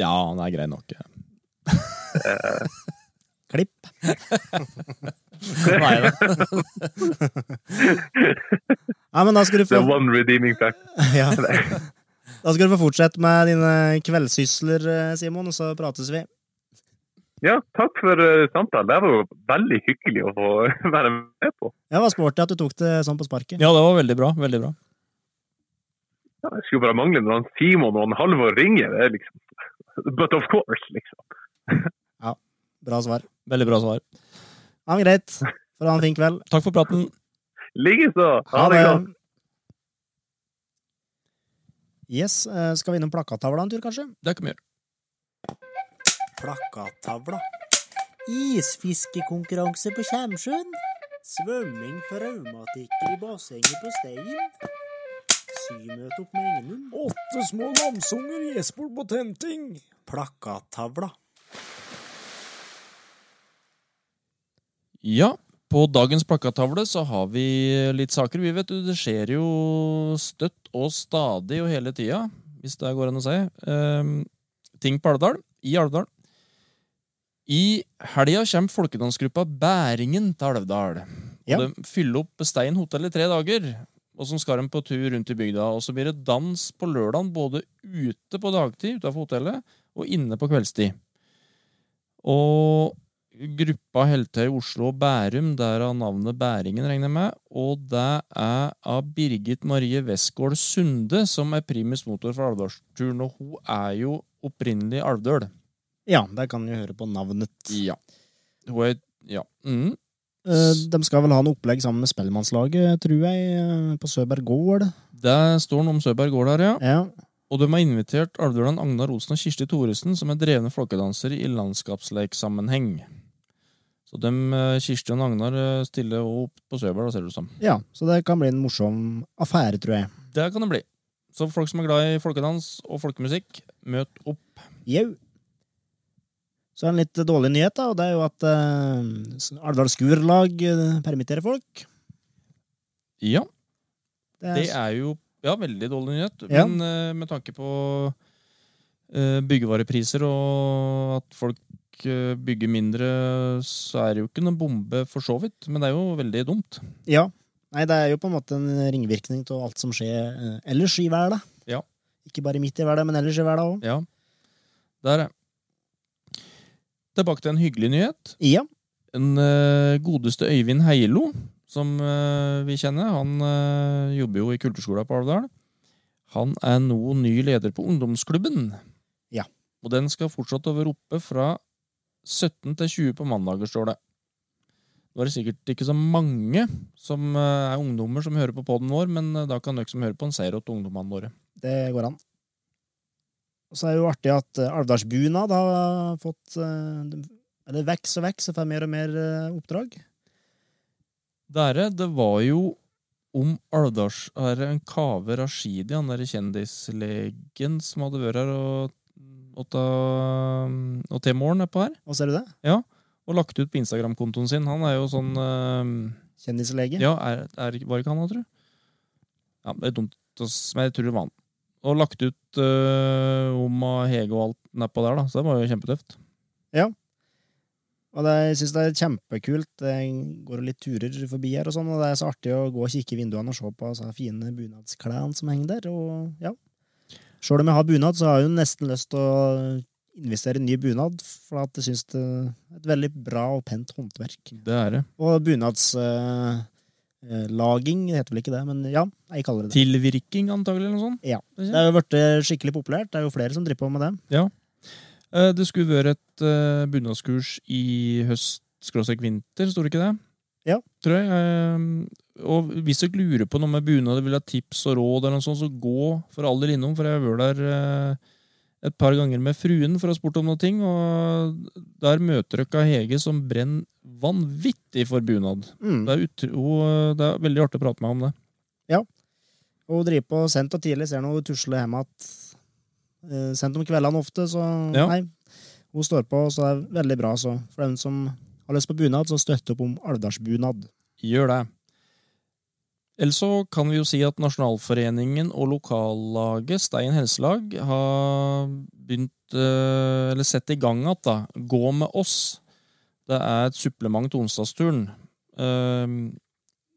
Ja, han er grei nok. Klipp. Nei, da. Ja, men da skal du The one redeeming fact. ja. da skal du få fortsette med dine kveldssysler, eh, Simon, og så prates vi. Ja, takk for uh, samtalen. Det var jo veldig hyggelig å få være med på. Ja, det var sporty at du tok det sånn på sparket. Ja, det var veldig bra. Veldig bra. Ja, det skulle bare mangle når han Simon og han Halvor ringer. Det er liksom But of course, liksom. ja. Bra svar. Veldig bra svar. Ja, men greit. For ha en fin kveld. Takk for praten. Likeså. Ha det godt. Yes, eh, skal vi innom plakattavla en tur, kanskje? Det kan vi gjøre. Plakattavla. Isfiskekonkurranse på Kjemsjøen. Svømming for raumatikere i bassenget på Stein. Symøte opp med Engenum. Åtte små namsunger i Espol på tenting. Plakattavla. Ja, på dagens plakattavle så har vi litt saker. Vi vet du, Det skjer jo støtt og stadig og hele tida, hvis det går an å si. Ehm, ting på Alvdal. I Alvdal. I helga kommer folkedansgruppa Bæringen til Alvdal. Ja. De fyller opp Stein hotell i tre dager. Og så skal de på tur rundt i bygda. Og så blir det dans på lørdagen både ute på dagtid utenfor hotellet og inne på kveldstid. Og gruppa Heltøy Oslo og Bærum, der av navnet Bæringen, regner jeg med. Og det er av Birgit Marie Westgård Sunde, som er primus motor for Alvdalsturen. Og hun er jo opprinnelig Alvdøl. Ja, der kan vi høre på navnet. Ja. Hun er Ja. Mm. Eh, De skal vel ha noe opplegg sammen med Spellemannslaget, tror jeg, eh, på Søberg gård. Det står noe om Søberg gård her, ja. Ja. Og de har invitert Alvdøland Agnar Olsen og Kirsti Thoresen, som er drevne folkedansere i landskapsleiksammenheng. Så dem, eh, Kirsti og Agnar stiller opp på Søberg, ser det ut som. ja, så det kan bli en morsom affære, tror jeg. Det kan det bli. Så folk som er glad i folkedans og folkemusikk, møt opp. Jau. Så det en litt dårlig nyhet, da, og det er jo at uh, Alvdal Skurlag eh, permitterer folk. Ja, Det er, det er jo ja, veldig dårlig nyhet. Ja. Men uh, med tanke på uh, byggevarepriser og at folk bygger mindre, så er det jo ikke noen bombe for så vidt. Men det er jo veldig dumt. Ja. Nei, det er jo på en måte en ringvirkning av alt som skjer ellers i hverdag. Ja. Ikke bare midt i hverdag, men ellers i hverdag òg. Ja, der er Tilbake til en hyggelig nyhet. Ja. En uh, godeste Øyvind Heilo, som uh, vi kjenner, han uh, jobber jo i kulturskolen på Alvdal. Han er nå ny leder på ungdomsklubben. Ja. Og den skal fortsatt over være oppe fra 17 til 20 på mandager, står det. Nå er det sikkert ikke så mange som er ungdommer som hører på poden vår, men da kan dere som hører på, en seier til ungdommene våre. Det går an. Og så er det jo artig at uh, Alvdalsbunad har fått Eller vokser og vokser, får mer og mer eh, oppdrag. Dere, det var jo om Alvdals er det en Kave Rashidi, han derre kjendislegen som hadde vært her og, og, og til morgen nedpå her, Og ser du det? og lagt ut på Instagram-kontoen sin. Han er jo sånn eh, Kjendislege. Ja, er, er, var ikke han, da, tror du? Ja, det er dumt, men jeg tror det var han. Og lagt ut uh, om Hege og alt nedpå der, da. Så det var jo kjempetøft. Ja. Og det, jeg syns det er kjempekult. Jeg går litt turer forbi her, og sånn, og det er så artig å gå og kikke i vinduene og se på altså, fine bunadsklærne som henger der. Og ja. Sjøl om jeg har bunad, så har jeg jo nesten lyst til å investere i ny bunad, for at jeg syns det er et veldig bra og pent håndverk. Det er det. Og bunads... eh, laging, det heter vel ikke det, men ja, jeg kaller det det. Tilvirking, antagelig, eller noe sånt. Ja. Det har er jo blitt skikkelig populært. Det er jo flere som driver på med det. Ja. Det skulle være et bunadskurs i høst skråstrek vinter, sto det ikke det? Ja. Tror jeg. Eh, og hvis dere lurer på noe med bunad, vil ha tips og råd, eller noe sånt, så gå for all del innom, for jeg har vært der eh, et par ganger med fruen for å ha spurt om noe ting, og der møter dere Hege som brenner vanvittig for bunad. Mm. Det er, utro, det er veldig artig å prate med henne om det. Og hun driver på sent og tidlig, ser noe hun tusler hjem igjen. eh, Sent om kveldene ofte, så Ja. nei. Hun står på, så det er veldig bra. Så for den som har lyst på bunad, så støtt opp om Alvdalsbunad. Gjør det. Ellers så kan vi jo si at Nasjonalforeningen og lokallaget Stein helselag har begynt, eh, eller sett i gang at da, Gå med oss. Det er et supplement til onsdagsturen. Eh,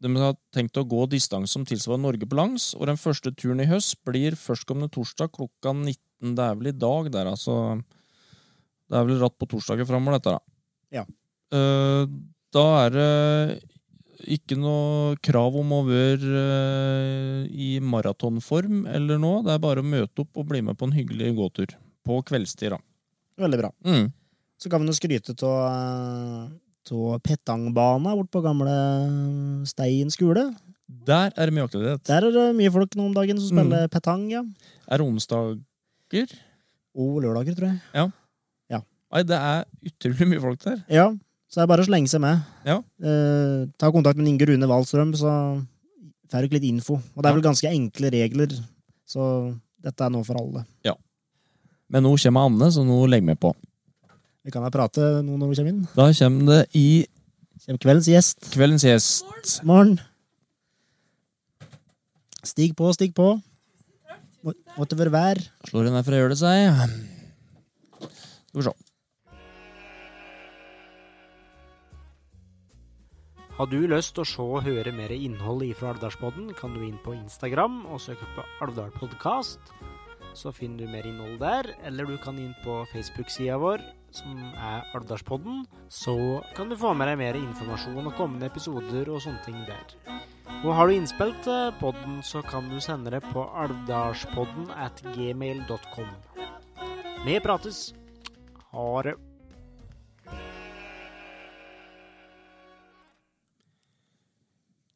De har tenkt å gå distanse som tilsvarer Norge på langs, og den første turen i høst blir førstkommende torsdag klokka 19. Det er vel i dag der, altså. Det er vel ratt på torsdager framover, dette, da. Ja. Eh, Da er det ikke noe krav om å være eh, i maratonform eller noe. Det er bare å møte opp og bli med på en hyggelig gåtur. På kveldstid, da. Veldig bra. Mm. Så kan vi nå skryte av petangbana bort på gamle Stein skole. Der er det mye aktivitet. Der er det mye folk nå om dagen som Mm. spiller petang, ja. Er det onsdager? Og lørdager, tror jeg. Nei, det er utrolig mye folk der. Ja, så det er bare å slenge seg med. Ja. Eh, ta kontakt med Inge Rune Wahlstrøm, så får dere litt info. Og det er vel ganske enkle regler, så dette er noe for alle. Men nå kommer Anne, så nå legger vi på. Vi kan da prate nå når hun kommer inn. Da kommer det i Kommer kveldens gjest. kveldens gjest. Morgen. Stig på, stig på. Må- Måtte være vær. Slår for å gjøre det seg. Skal vi se. Har du lyst til å se og høre mer innhold ifra Alvdalspodden, kan du inn på Instagram og søke på Alvdal Podcast. så finner du mer innhold der. Eller du kan inn på Facebook-sida vår, som er Alvdalspodden. Så kan du få med deg mer informasjon og kommende episoder og sånne ting der. Og har du innspill til podden, så kan du sende det på alvdalspodden at gmail.com. Vi prates. Ha det.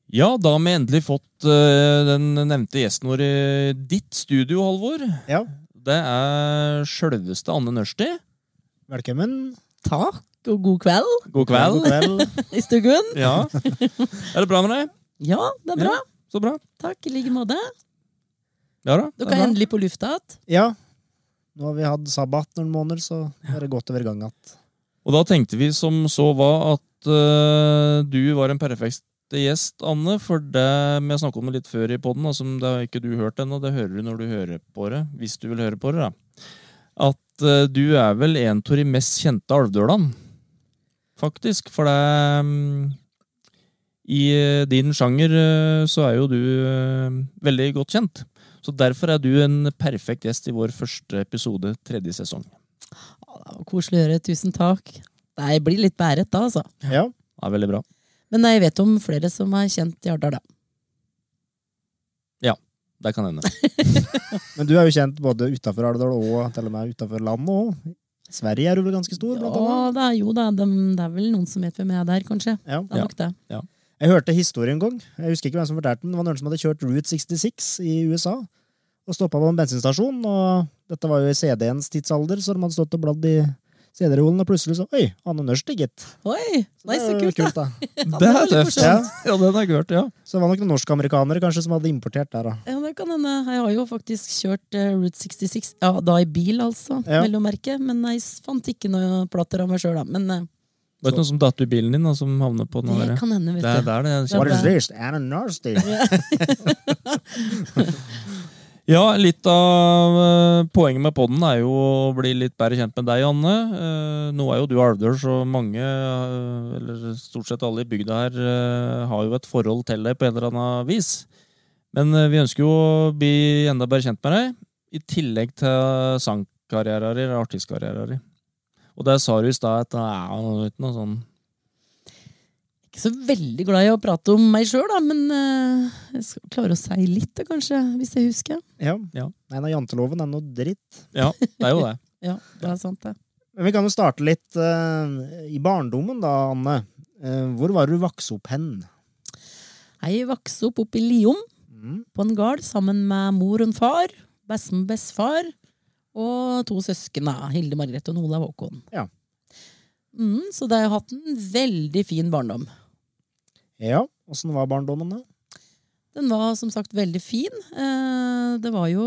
Ja, da har vi endelig fått eh, den nevnte gjesten vår i ditt studio, Halvor. Ja, Det er sjølveste Anne Nørsti. velkommen. Takk, og god kveld God kveld. God kveld. i stuggen. Ja. Er det bra med deg? Ja, det er bra. Så bra. Takk, i like måte. Ja da. Dere er er endelig på lufta igjen. Ja. Nå har vi hatt sabbat noen måneder, så er det godt over gang igjen. Og da tenkte vi som så var at uh, du var en perfekt gjest, Anne, for det vi har snakket om det litt før i poden, som det har ikke du hørt ennå, det hører du når du hører på det, hvis du vil høre på det, da. At uh, du er vel en av de mest kjente alvdølene, faktisk, for det um, I uh, din sjanger uh, så er jo du veldig godt kjent. Så derfor er du en perfekt gjest i vår første episode, tredje sesong. Ja, det var koselig å høre. Tusen takk. Det blir litt bæret da, altså. Ja. Det er veldig bra. Men jeg vet om flere som er kjent i Ardal, da. Ja. Det kan hende. Men du er jo kjent både utafor Alvdal og til og med utafor landet òg. Sverige er jo vel ganske stor, blant Ja, annet? det er jo da, dem- det er vel noen som vet hvem jeg er der, kanskje. Ja. Det er nok det. Jeg hørte historien en gang. Jeg husker ikke hvem som fortalte den. Det var noen som hadde kjørt Route 66 i USA og stoppa på en bensinstasjon. Og dette var jo i CD-ens tidsalder, så de hadde stått og bladd i CD-rollen, og plutselig så Oi, Anne Nørst er gitt. Oi, nei, så kult, kult, da. Det er tøft. Ja. Ja, den har jeg hørt, ja. Så det var nok noen norsk-amerikanere kanskje som hadde importert der, da. Ja, det kan hende. Jeg har jo faktisk kjørt uh, Route 66, ja, da i bil, altså, Ja. vel å merke. Men jeg fant ikke noe plater av meg sjøl, da. Men Det Var det ikke noe som datt i bilen din, da, som havnet på den det kan hende, vet Det er du. der det What is this? Anna Nasty. Ja, litt av eh, poenget med podden er jo å bli litt bedre kjent med deg, Anne. Eh, nå er jo du alvdøl, så mange, eh, eller stort sett alle i bygda her, har jo et forhold til deg på en eller annen vis. Men vi ønsker jo å bli enda bedre kjent med deg, i tillegg til sangkarrieren din, artistkarrieren din. Og der sa du i stad at det er noe sånn Ikke så veldig glad i å prate om meg sjøl, da, men uh, jeg skal klare å si litt, da, kanskje, hvis jeg husker. Ja. Ja. Nei, nei, janteloven er noe dritt. Ja, det er jo det. Ja, det er sant, det. Men vi kan jo starte litt uh, i barndommen, da, Anne. Uh, hvor var du vokste opp hen? Jeg vokste opp oppe i Liom, Mm. på en gard, sammen med mor og far, bestemor og bestefar, og to søsken, da, Hilde Margrethe og Olav Håkon. Ja. Mm, så det har jeg hatt en veldig fin barndom. Ja, åssen var barndommen, da? Den var som sagt veldig fin. Eh, det var jo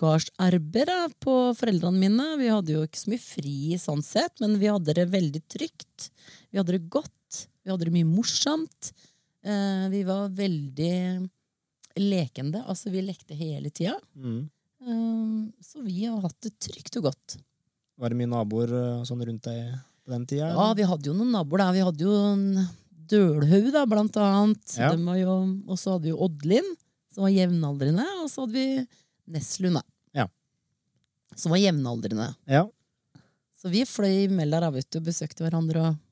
gardsarbeid på foreldrene mine. Vi hadde jo ikke så mye fri sånn sett, men vi hadde det veldig trygt. Vi hadde det godt. Vi hadde det mye morsomt. Eh, vi var veldig lekende. Altså, vi lekte hele tida. Mm. Eh, så vi har hatt det trygt og godt. Var det mye naboer sånn rundt deg på den tida? Ja, vi hadde jo noen naboer der. Vi hadde jo en Dølhaug, da, blant annet. Ja. Og så hadde vi Odlin, som var jevnaldrende. Og så hadde vi Neslund, da. Ja. Som var jevnaldrende. Ja. Så vi fløy mellom der og besøkte hverandre og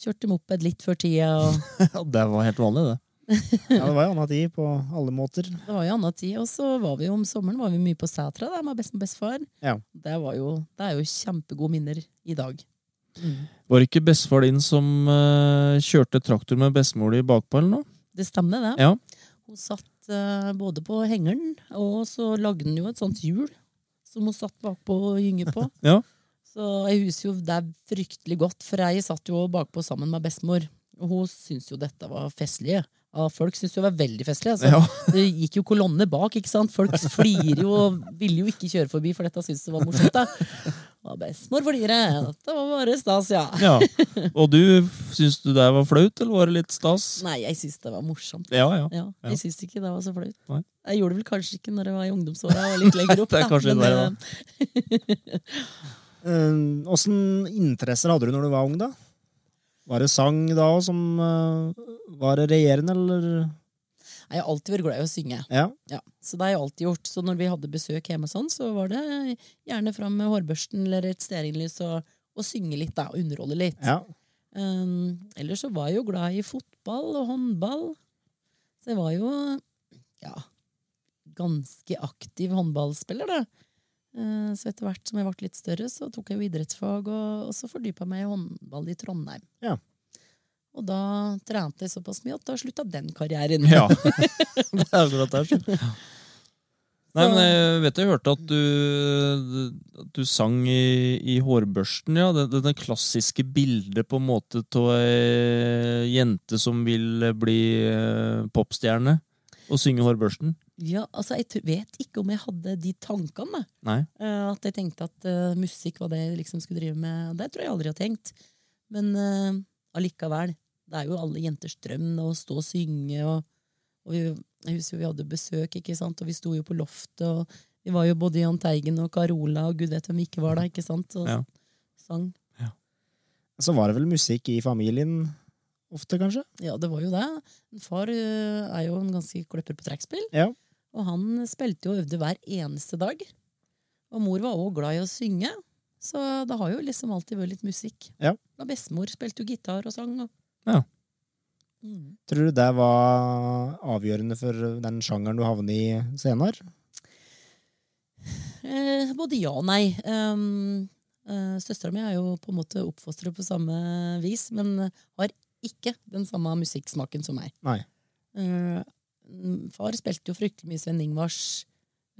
kjørte moped litt før tida. Og det var helt vanlig, det. ja, det var jo anna tid på alle måter. det var jo anna tid. Og så var vi jo om sommeren var vi mye på Sætra da, med best bestefar. Ja. Det, var jo, det er jo kjempegode minner i dag. Var det ikke bestefar din som uh, kjørte traktor med bestemor di bakpå, eller noe? Det stemmer, det. Ja. Hun satt uh, både på hengeren, og så lagde hun jo et sånt hjul som hun satt bakpå og gynge på. Ja. Så jeg husker jo det fryktelig godt, for jeg satt jo bakpå sammen med bestemor. Og hun syntes jo dette var festlig. Ja, folk syntes jo det var veldig festlig. Altså. Ja. Det gikk jo kolonne bak, ikke sant? Folk flirer jo og ville jo ikke kjøre forbi, for dette syntes det var morsomt. da. Og bestemor flirer. Dette var bare stas, ja. Ja. Og du, syns du det var flaut, eller var det litt stas? Nei, jeg syns det var morsomt. Ja, ja. Ja, Ja. jeg syns ikke det var så flaut. Nei. Jeg gjorde det vel kanskje ikke når jeg var i ungdomsåra og litt lenger opp. Åssen eh, Eh, interesser hadde du når du var ung, da? Var det sang da som eh, var det regjerende, eller? Jeg har alltid vært glad i å synge. Ja. Ja, så det har jeg alltid gjort. Så når vi hadde besøk hjemme, sånn, så var det gjerne fram med hårbørsten eller et stearinlys og, og synge litt, da, og underholde litt. ja. Um, ellers så var jeg jo glad i fotball og håndball. Så jeg var jo ja, ganske aktiv håndballspiller, da. Eh, så etter hvert som jeg ble litt større, så tok jeg jo idrettsfag, og, og så fordypa meg i håndball i Trondheim. Ja. Og da trente jeg såpass mye at da slutta den karrieren. Ja. det er akkurat der. Nei, men jeg vet jeg hørte at du, at du sang i, i Hårbørsten, ja. Det, det, det klassiske bildet på en måte av ei jente som vil bli eh, popstjerne og synge Hårbørsten. Ja, altså Jeg vet ikke om jeg hadde de tankene. Nei. Uh, at jeg tenkte at uh, musikk var det jeg liksom skulle drive med. Det tror jeg aldri har tenkt. Men uh, allikevel. Det er jo alle jenters drøm å stå og synge. Og, og vi, jeg husker vi hadde besøk, ikke sant? og vi sto jo på loftet. og Vi var jo både Jahn Teigen og Carola og gud vet hvem ikke var der. ikke sant? Og Ja. sang. Så var det vel musikk i familien ofte, kanskje? Ja, det var jo det. Far eh, er jo en ganske kløpper på trekkspill. Ja. Og han spilte jo og øvde hver eneste dag. Og mor var òg glad i å synge. Så det har jo liksom alltid vært litt musikk. Ja. Og bestemor spilte jo gitar og sang. Og... Ja. Mm. Tror du det var avgjørende for den sjangeren du havnet i senere? Eh, både ja og nei. Um, eh, Søstera mi er jo på en måte oppfostret på samme vis, men har ikke den samme musikksmaken som meg. Nei. Eh, far spilte jo fryktelig mye Sven Ingvars,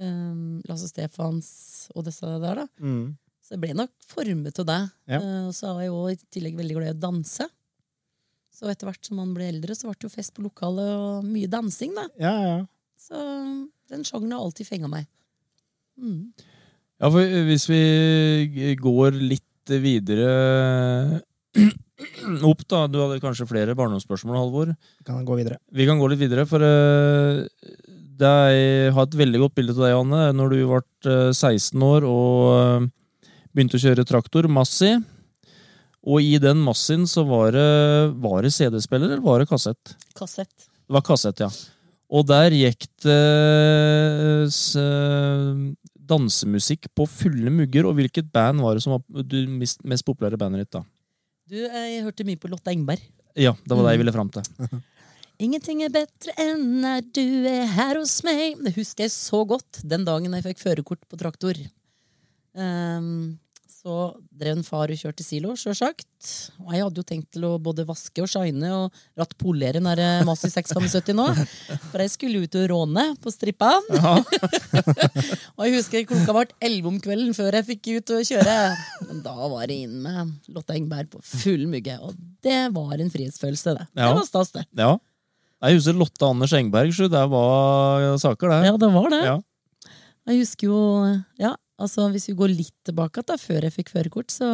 um, Lasse Stefans og disse der, da. Mm. Så jeg ble nok formet av det. Ja. Uh, og så var jeg jo i tillegg veldig glad i å danse. Så etter hvert som man ble eldre, så ble det jo fest på lokalet og mye dansing, da. Ja, ja. Så den sjangeren har alltid fenga meg. Mm. Ja, for hvis vi går litt videre opp, da. Du hadde kanskje flere barndomsspørsmål, Halvor. Kan gå videre. Vi kan gå litt videre, for eh, det er, jeg har et veldig godt bilde av deg, Anne, når du ble eh, 16 år og eh, begynte å kjøre traktor, Massi. Og i den Massien så var det, var det CD-spiller, eller var det kassett? Kassett. Det var kassett, ja. Og der gikk det dansemusikk på fulle mugger. Og hvilket band var det som var det mest, mest populære bandet ditt, da? Du, jeg hørte mye på Lotte Engberg. Ja, det var det jeg ville fram til. Ingenting er bedre enn når du er her hos meg. Det husker jeg så godt den dagen jeg fikk førerkort på traktor. Ehm, så drev en far og kjørte silo, sjølsagt. Og jeg hadde jo tenkt til å både vaske og shine og rattpolere den der Masi 675 nå. For jeg skulle ut og råne på strippa. og jeg husker klokka ble elleve om kvelden før jeg fikk ut og kjøre. Men da var det inn med Lotte Engberg på full mugge. Og det var en frihetsfølelse, det. Ja. Det var stas, det. Ja. Jeg husker Lotte Anders Engberg, så det var saker, det. Ja, det var det. Ja. Jeg husker jo Ja, altså hvis vi går litt tilbake da, før jeg fikk førerkort, så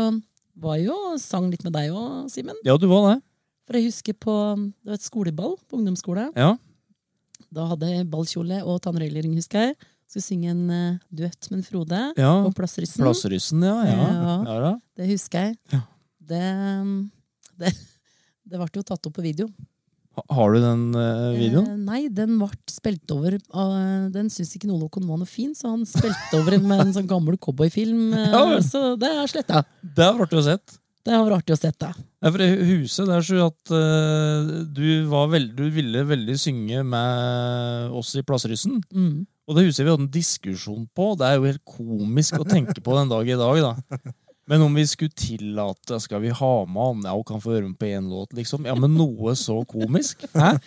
var jeg jo og sang litt med deg òg, Simen. Ja, du var det. For jeg husker på Det var et skoleball på ungdomsskole. Ja. Da hadde jeg ballkjole og tannregulering, husker jeg. Skulle synge en uh, duett med en Frode Ja. på Plassryssen. Plassryssen, ja. Ja. Ja. ja. Det husker jeg. Ja. Det, det, det ble jo tatt opp på video. Ha- Har du den uh, videoen? Eh, nei, den ble spilt over uh, Den syns ikke Nolokon var noe fin, så han spilte over den med en sånn gammel cowboyfilm. Uh, Ja så det er sletta. Det har vært å sett. Det har vært artig å sette. Ja, for huset det er så at du, var veld, du ville veldig synge med oss i Plassryssen. Mm. Og det huset vi hadde en diskusjon på. Det er jo helt komisk å tenke på den dag i dag, da. Men om vi skulle tillate Skal vi ha med han? Ja, hun kan få høre med på én låt, liksom. Ja, men noe så komisk? Hæ?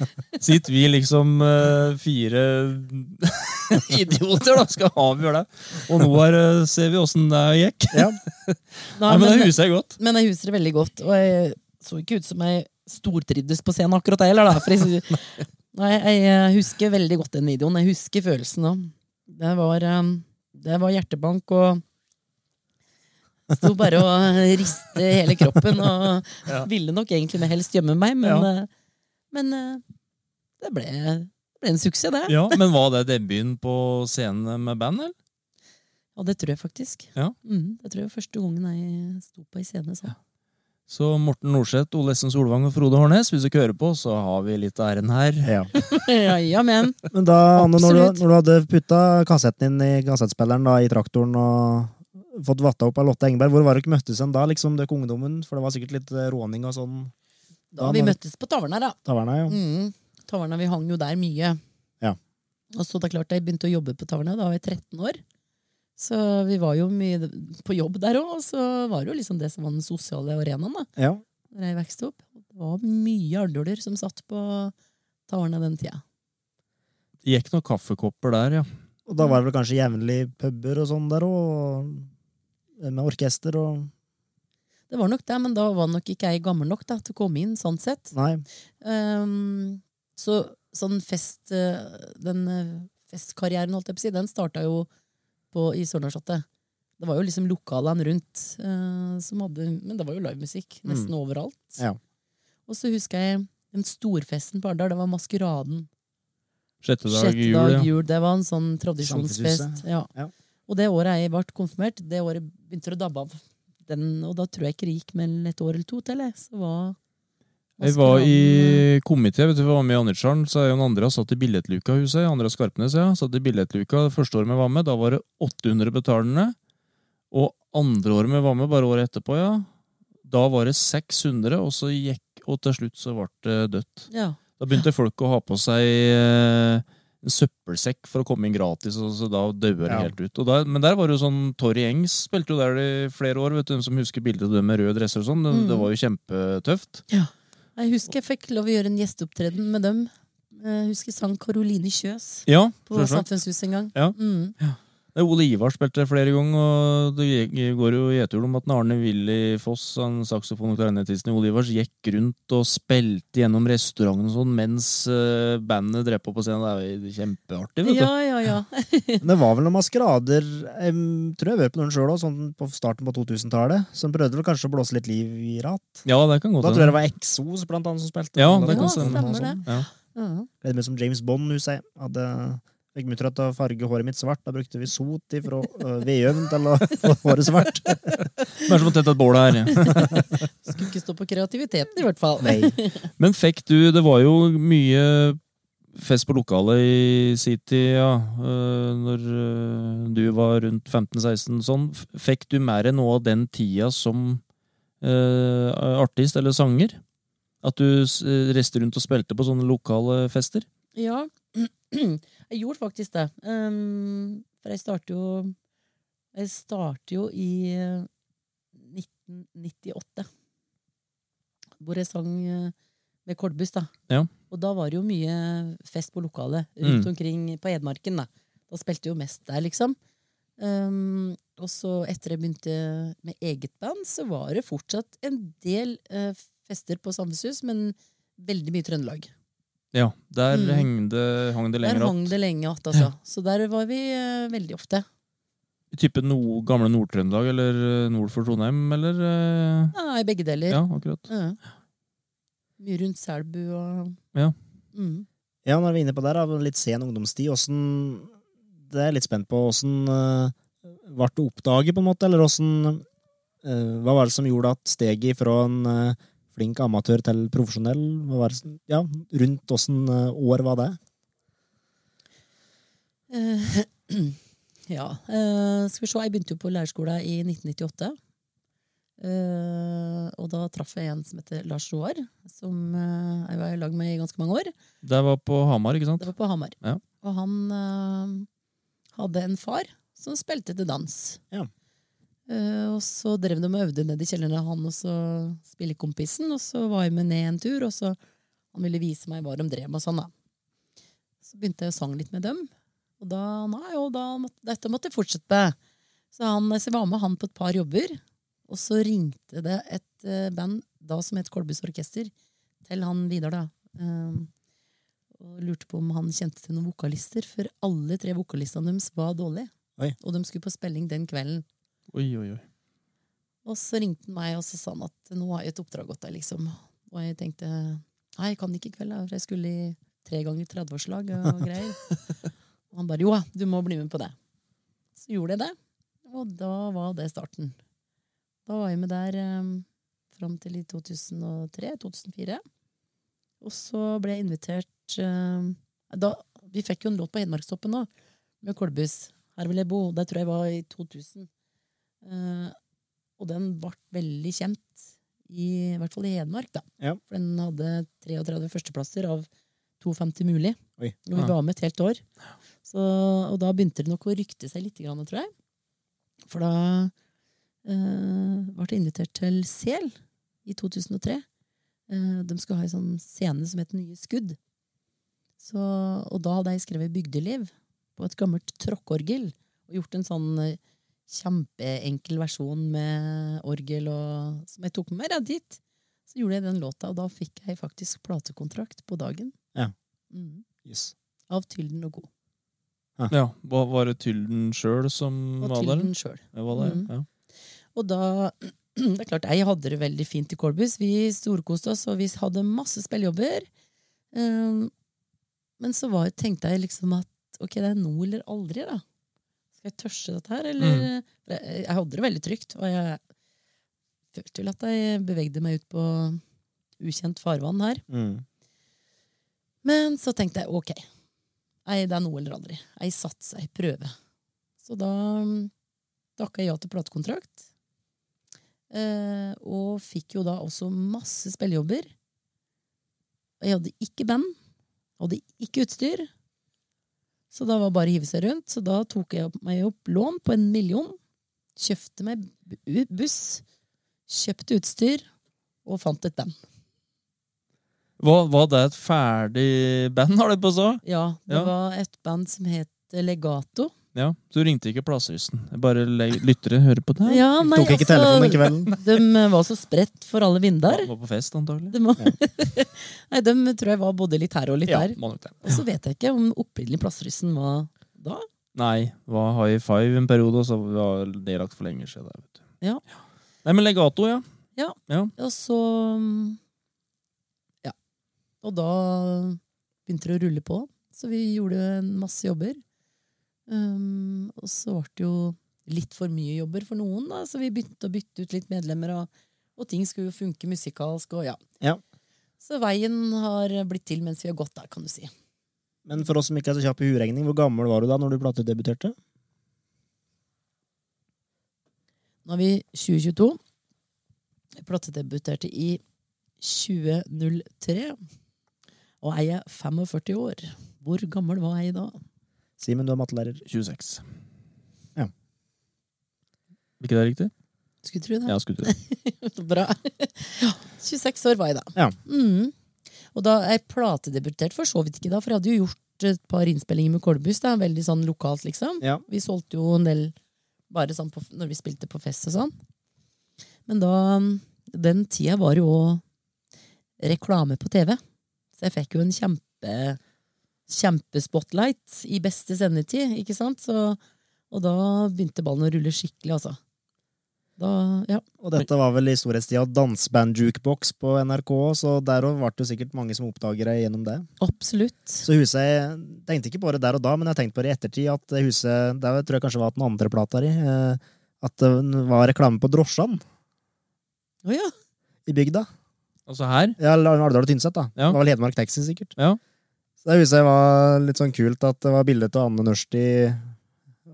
Sitter vi liksom uh, fire idioter, da, skal avgjøre det. Og nå her uh, ser vi åssen det gikk. Ja. Nei, Nei, men det huser huset er godt. men jeg huser det veldig godt. Og jeg så ikke ut som jeg stortrivdes på scenen akkurat, jeg heller. Da, for jeg, nei, jeg eh, husker veldig godt den videoen. Jeg husker følelsen òg. Det var, eh, det var hjertebank og Sto bare og riste hele kroppen og Ja. ville nok egentlig med helst gjemme meg, men, Ja. eh, men eh, det, ble, det ble en suksess, det. Ja, Men var det debuten på scenen med band, eller? Ja, det tror jeg faktisk. Ja. Mm, det tror jeg var første gangen jeg sto på ei scene. sånn. Så Morten Norseth, Ole Essen Solvang og Frode Hårnes, hvis du ikke hører på, så har vi litt av æren her. Ja. ja, ja, men. Men da, Anne, når du, når du hadde putta kassetten inn i kassettspilleren da, i traktoren og fått vatta opp av Lotte Engberg, hvor var dere møttes hen da, liksom, dere ungdommen? For det var sikkert litt eh, råning og sånn. Da vi møttes på Taverna, da. Taverna, ja. Mm. Taverna, vi hang jo der mye. Ja. Og så det er klart, jeg begynte å jobbe på Taverna, da var jeg 13 år. Så vi var jo mye på jobb der òg, og så var det jo liksom det som var den sosiale arenaen da ja. da jeg vokste opp. Det var mye alduler som satt på Taverna den tida. Det gikk noen kaffekopper der, ja. Og da var det vel kanskje jevnlig puber og sånn der òg, med orkester og Det var nok det, men da var nok ikke jeg gammel nok da, til å komme inn, sånn sett. Nei. Um, så sånn fest eh, Den eh, festkarrieren, holdt jeg på å si, den starta jo på, i Sørlandsslottet. Det var jo liksom lokalene rundt uh, som hadde Men det var jo livemusikk nesten overalt. Ja. Og så husker jeg den storfesten på Arendal. Det var Maskeraden. Sjette dag Sjette jul, ja. jul. Det var en sånn tradisjonsfest. Ja. Ja. Og det året jeg ble konfirmert, det året begynte det å dabbe av. Den, og da tror jeg ikke det gikk mellom et år eller to til. jeg. Så var Jeg var i Maskeraden, komité, vet du, var med i Andretsjøen, så Jon Andreas satt i billettluka huset. Andreas Skarpnes, ja. Satt i billettluka det første året vi var med. Da var det 800 betalende. Og andre året vi var med, bare året etterpå, ja. Da var det 600, og så gikk Og til slutt så ble det dødt. Ja. Da begynte folk å ha på seg eh, en søppelsekk for å komme inn gratis, og så da døde det Ja. helt ut. Og da, men der var det jo sånn Torry Engs spilte jo der i flere år, vet du, de som husker bildet av dem med røde dresser og sånn. Det, Mm. det var jo kjempetøft. Jeg husker jeg fikk lov å gjøre en gjesteopptreden med dem. Jeg husker jeg sang Karoline Kjøs Ja, på. Samfunnshuset en gang. Ja. Mm. Er Ole Ivar spilte flere ganger, og det går jo gjetord om at Arne Willy Foss, han saksofon- og klarinettisten i Ole Ivars, gikk rundt og spilte gjennom restauranten og sånn mens eh, bandet drev på på scenen. Det er jo kjempeartig, vet du. Ja, ja, ja. Det var vel noen maskerader Jeg tror jeg har på noen sjøl òg, sånn på starten på 2000-tallet. Som prøvde vel kanskje å blåse litt liv i rat. Ja, det kan godt Da tror jeg det var Exos blant annet som spilte. Ja, det kan var stemme. sånt. det. Ja. Ja. Litt mer som James Bond, husker jeg. Hadde Fikk mutter til å farge håret mitt svart. Da brukte vi sot fra uh, vedovnen til å få håret svart. Det er som å tette et bål her. Skulle ikke stå på kreativiteten, i hvert fall. Nei. Men fikk du Det var jo mye fest på lokalet i sin tid, ja. eh, Når eh, du var rundt 15-16 sånn. Fikk du mer enn noe av den tida som uh, artist eller sanger? At du reiste rundt og spilte på sånne lokale fester? Ja, jeg gjorde faktisk det. Um, for jeg startet jo Jeg starter jo i eh, 1998. Hvor jeg sang eh, med Kolbuss, da. Ja. Og da var det jo mye fest på lokalet rundt Mm. omkring på Edmarken. Da Da spilte jo mest der, liksom. Um, og så etter jeg begynte med eget band, så var det fortsatt en del uh, fester på Sandneshus, men veldig mye Trøndelag. Ja, der Mm. det hang det Der hang opp. det lenge att, altså. Så der var vi uh, veldig ofte. Type no, gamle Nord-Trøndelag eller eh, nord for Trondheim, eller Uh... Ja, I begge deler. Ja, akkurat. Ja. Mye rundt Selbu og Ja. Mm. Ja, når vi er inne på der, litt sen ungdomstid, åssen Det er jeg litt spent på. Åssen uh, ble det oppdaget, på en måte? Eller åssen uh, Hva var det som gjorde at steget fra en eh, flink amatør til profesjonell Ja, rundt åssen eh, år var det? Eh, ja. eh, skal vi se, jeg begynte jo på lærerskolen i 1998. Uh, og da traff jeg en som heter Lars Roar, som jeg var i lag med i ganske mange år. Det var på Hamar, ikke sant? Det var på Hamar. Ja. Og han hadde en far som spilte til dans. Ja. Eh, og så drev de og øvde ned i kjelleren, han og så spillekompisen. Og så var jeg med ned en tur, og så han ville vise meg hva de drev med. sånn da. Så begynte jeg å sange litt med dem. Og da, nei, og da måtte, dette måtte jeg fortsette med. Så, han, så jeg var med han på et par jobber. Og så ringte det et eh, band da som het Kolbus Orkester, til han Vidar, da. Um, og lurte på om han kjente til noen vokalister, for alle tre vokalistene deres var dårlige. Oi. Og de skulle på spilling den kvelden. Oi, oi, oi. Og så ringte han meg og så sa han at nå har jeg et oppdrag gått deg, liksom. Og jeg tenkte nei, jeg kan ikke i kveld, for jeg skulle i tre ganger 30-årslag og greier. og han bare jo, du må bli med på det. Så gjorde jeg det, og da var det starten. Da var jeg med der um, fram til i 2003-2004. Og så ble jeg invitert um, da, Vi fikk jo en låt på Hedmarkstoppen nå, med Kolbus. 'Her vil jeg bo'. Det tror jeg var i 2000. Eh, og den ble veldig kjent, i, i hvert fall i Hedmark. da. Ja. For den hadde 33 førsteplasser av 52 mulig. Oi. Og vi var med et helt år. Så, og da begynte det nok å rykte seg litt, tror jeg. For da eh, ble jeg invitert til Sel i 2003. Eh, de skulle ha en sånn scene som het Nye skudd. Så, og da hadde jeg skrevet Bygdeliv på et gammelt tråkkorgel. Og gjort en sånn eh, kjempeenkel versjon med orgel og, som jeg tok med meg da, dit. Så gjorde jeg den låta, og da fikk jeg faktisk platekontrakt på dagen. Ja. Mm. Yes. Av Tylden og God. Ja, var, var det Tylden sjøl som Og var der? Selv. Det var der, Mm. ja. Og da Det er klart, jeg hadde det veldig fint i Kolbus. Vi storkoste oss, og vi hadde masse spillejobber. Um, men så var, tenkte jeg liksom at ok, det er nå eller aldri, da. Skal jeg tørste dette her, eller mm. jeg, hadde det veldig trygt, og jeg følte vel at jeg bevegde meg ut på ukjent farvann her. Mm. Men så tenkte jeg ok, ei, det er nå eller aldri. Jeg satser, jeg prøver. Så da mm, takka jeg ja til platekontrakt. Eh, og fikk jo da også masse spillejobber. Jeg hadde ikke band. Hadde ikke utstyr. Så da var det bare å hive seg rundt. Så da tok jeg meg opp lån på en million. Kjøpte meg buss. Kjøpte utstyr. Og fant et band. Var, var det et ferdig band, har du på så? Ja, det Ja. var et band som het Legato. Ja, Så du ringte ikke Plassrysten? Bare lyttere hører på det? Ja, nei, Tok ikke telefonen i kvelden. De eh, var så spredt for alle vinder. Var på fest, antagelig. De, var, nei, de tror jeg var både litt her og litt Ja, der. Og så vet jeg ikke om opprinnelig Plassryssen var da. Nei, var high five en periode, og så var det lagt for lenge siden. Vet du. Ja. Nei, men legato, ja. Og så Ja. Og da begynte det å rulle på. Så vi gjorde masse jobber. Um, og så ble det jo litt for mye jobber for noen, da, så vi begynte å bytte ut litt medlemmer, og, og ting skulle jo funke musikalsk, og ja. Ja. Så veien har blitt til mens vi har gått der, kan du si. Men for oss som ikke er så kjappe i huregning, hvor gammel var du da når du platedebuterte? Nå er vi 2022. Jeg platedebuterte i 2003. Og jeg er 45 år. Hvor gammel var jeg da? Simen, du er mattelærer. 26. Ja. Ikke det riktig? Skulle tro det. Ja, skulle du det. Bra. 26 år var jeg da. Ja. Mm. Og da jeg platedebuterte for så vidt ikke da, for jeg hadde jo gjort et par innspillinger med Kolbus. da, Veldig sånn lokalt, liksom. Ja. Vi solgte jo en del bare sånn på, når vi spilte på fest og sånn. Men da Den tida var jo reklame på TV. Så jeg fikk jo en kjempe kjempespotlight i beste sendetid, ikke sant? Så, og da begynte ballen å rulle skikkelig, altså. Da, ja. Og dette var vel i storhetstida danseband-jukebox på NRK, så der òg ble det sikkert mange som oppdagere deg gjennom det. Absolutt. Så huset Jeg tenkte ikke på det der og da, men jeg tenkte på det i ettertid, at huset Der tror jeg kanskje var den andre plata di. eh, At det var reklame på drosjene Å ja. i bygda. Altså her? Ja, Alvdal og Tynset, da. Ja. Det var vel Hedmark Taxi, sikkert. Ja. Så det huset var litt sånn kult at det var bilde av Anne Nørsti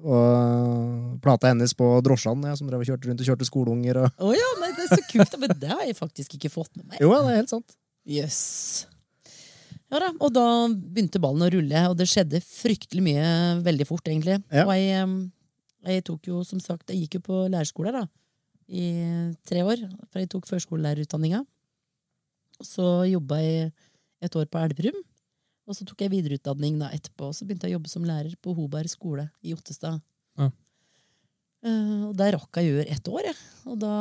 og plata hennes på drosjene, ja, som drev og kjørte rundt og kjørte skoleunger og Oh, ja, nei, det er så kult. Men det har jeg faktisk ikke fått med meg. Jo, det er helt sant. Jøss. Ja da, og da begynte ballen å rulle, og det skjedde fryktelig mye veldig fort, egentlig. Ja. Og jeg, jeg tok jo, som sagt, jeg gikk jo på lærerskole da, i tre år, for jeg tok førskolelærerutdanninga. Og så jobba jeg et år på Elverum, og så tok jeg videreutdanning da etterpå, og så begynte jeg å jobbe som lærer på Hoberg skole i Ottestad. Ja. Eh, og der rakk jeg å gjøre ett år, Ja. Og da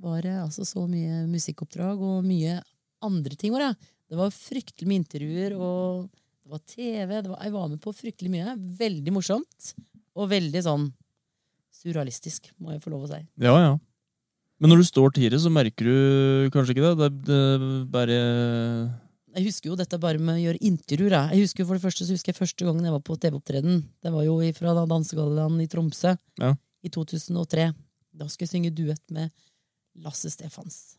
var det altså så mye musikkoppdrag og mye andre ting. Var det. det var fryktelig mye intervjuer, og det var TV. Det var, jeg var med på fryktelig mye. Veldig morsomt. Og veldig sånn surrealistisk, må jeg få lov å si. Ja, ja. Men når du står tidlig, så merker du kanskje ikke det? Det, det bare Jeg husker jo dette bare med å gjøre intervjuer. jeg. Jeg husker jo for det første så husker jeg første gangen jeg var på TV-opptreden. Det var jo fra Dansegallaen i Tromsø Ja. i 2003. Da skulle jeg synge duett med Lasse Stefans.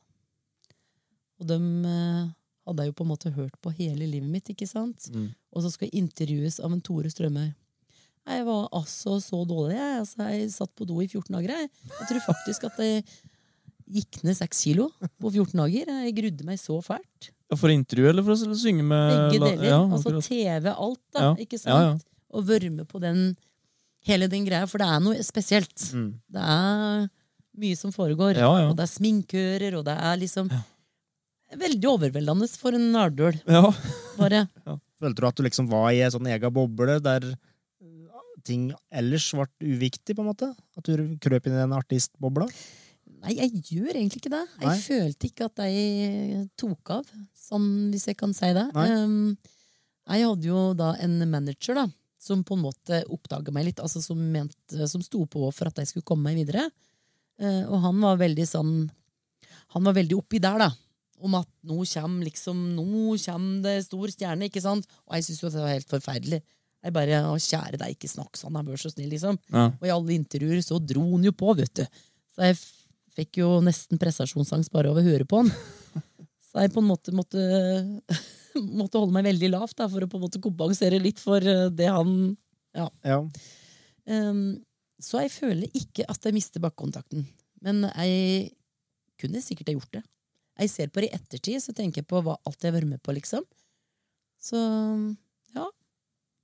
Og dem eh, hadde jeg jo på en måte hørt på hele livet mitt, ikke sant? Mm. Og så skal jeg intervjues av en Tore Strømøy. Jeg var altså så dårlig. Jeg, altså, jeg satt på do i 14 dager. Jeg, jeg tror faktisk at jeg gikk ned 6 kilo på 14 dager. Jeg grudde meg så fælt. Ja, å intervju eller for å synge med Begge deler. Ja, altså. TV, alt, da. Ja. Ikke Ja, ja. sant? Og være med på den hele den greia, for det er noe spesielt. Mm. Det er mye som foregår. Ja, ja. Og det er sminkører, og det er liksom Veldig overveldende for en nardøl. Ja. Bare. Følte du at du liksom var i en sånn egen boble der uh, ting ellers ble uviktig, på en måte? At du krøp inn i den artistbobla? Nei, jeg gjør egentlig ikke det. Jeg Nei. følte ikke at jeg tok av, sånn hvis jeg kan si det. Um, jeg hadde jo da en manager da, som på en måte oppdaga meg litt, altså som, ment, som sto på for at jeg skulle komme meg videre. Uh, og han var veldig sånn Han var veldig oppi der, da. Om at nå kommer liksom Nå kommer det stor stjerne, ikke sant? Og jeg syntes jo det var helt forferdelig. Jeg bare Å, kjære deg, ikke snakk sånn, vær så snill, liksom. Ja. Og i alle intervjuer så dro han jo på, vet du. Så jeg fikk jo nesten prestasjonsangst bare av å høre på han. Så jeg på en måte måtte, måtte holde meg veldig lavt da, for å på en måte kompensere litt for eh, det han Ja. Ja. Um, så jeg føler ikke at jeg mister bakkontakten. Men jeg kunne sikkert ha gjort det. Jeg ser på det i ettertid, så tenker jeg på hva alt jeg har vært med på, liksom. Så ja.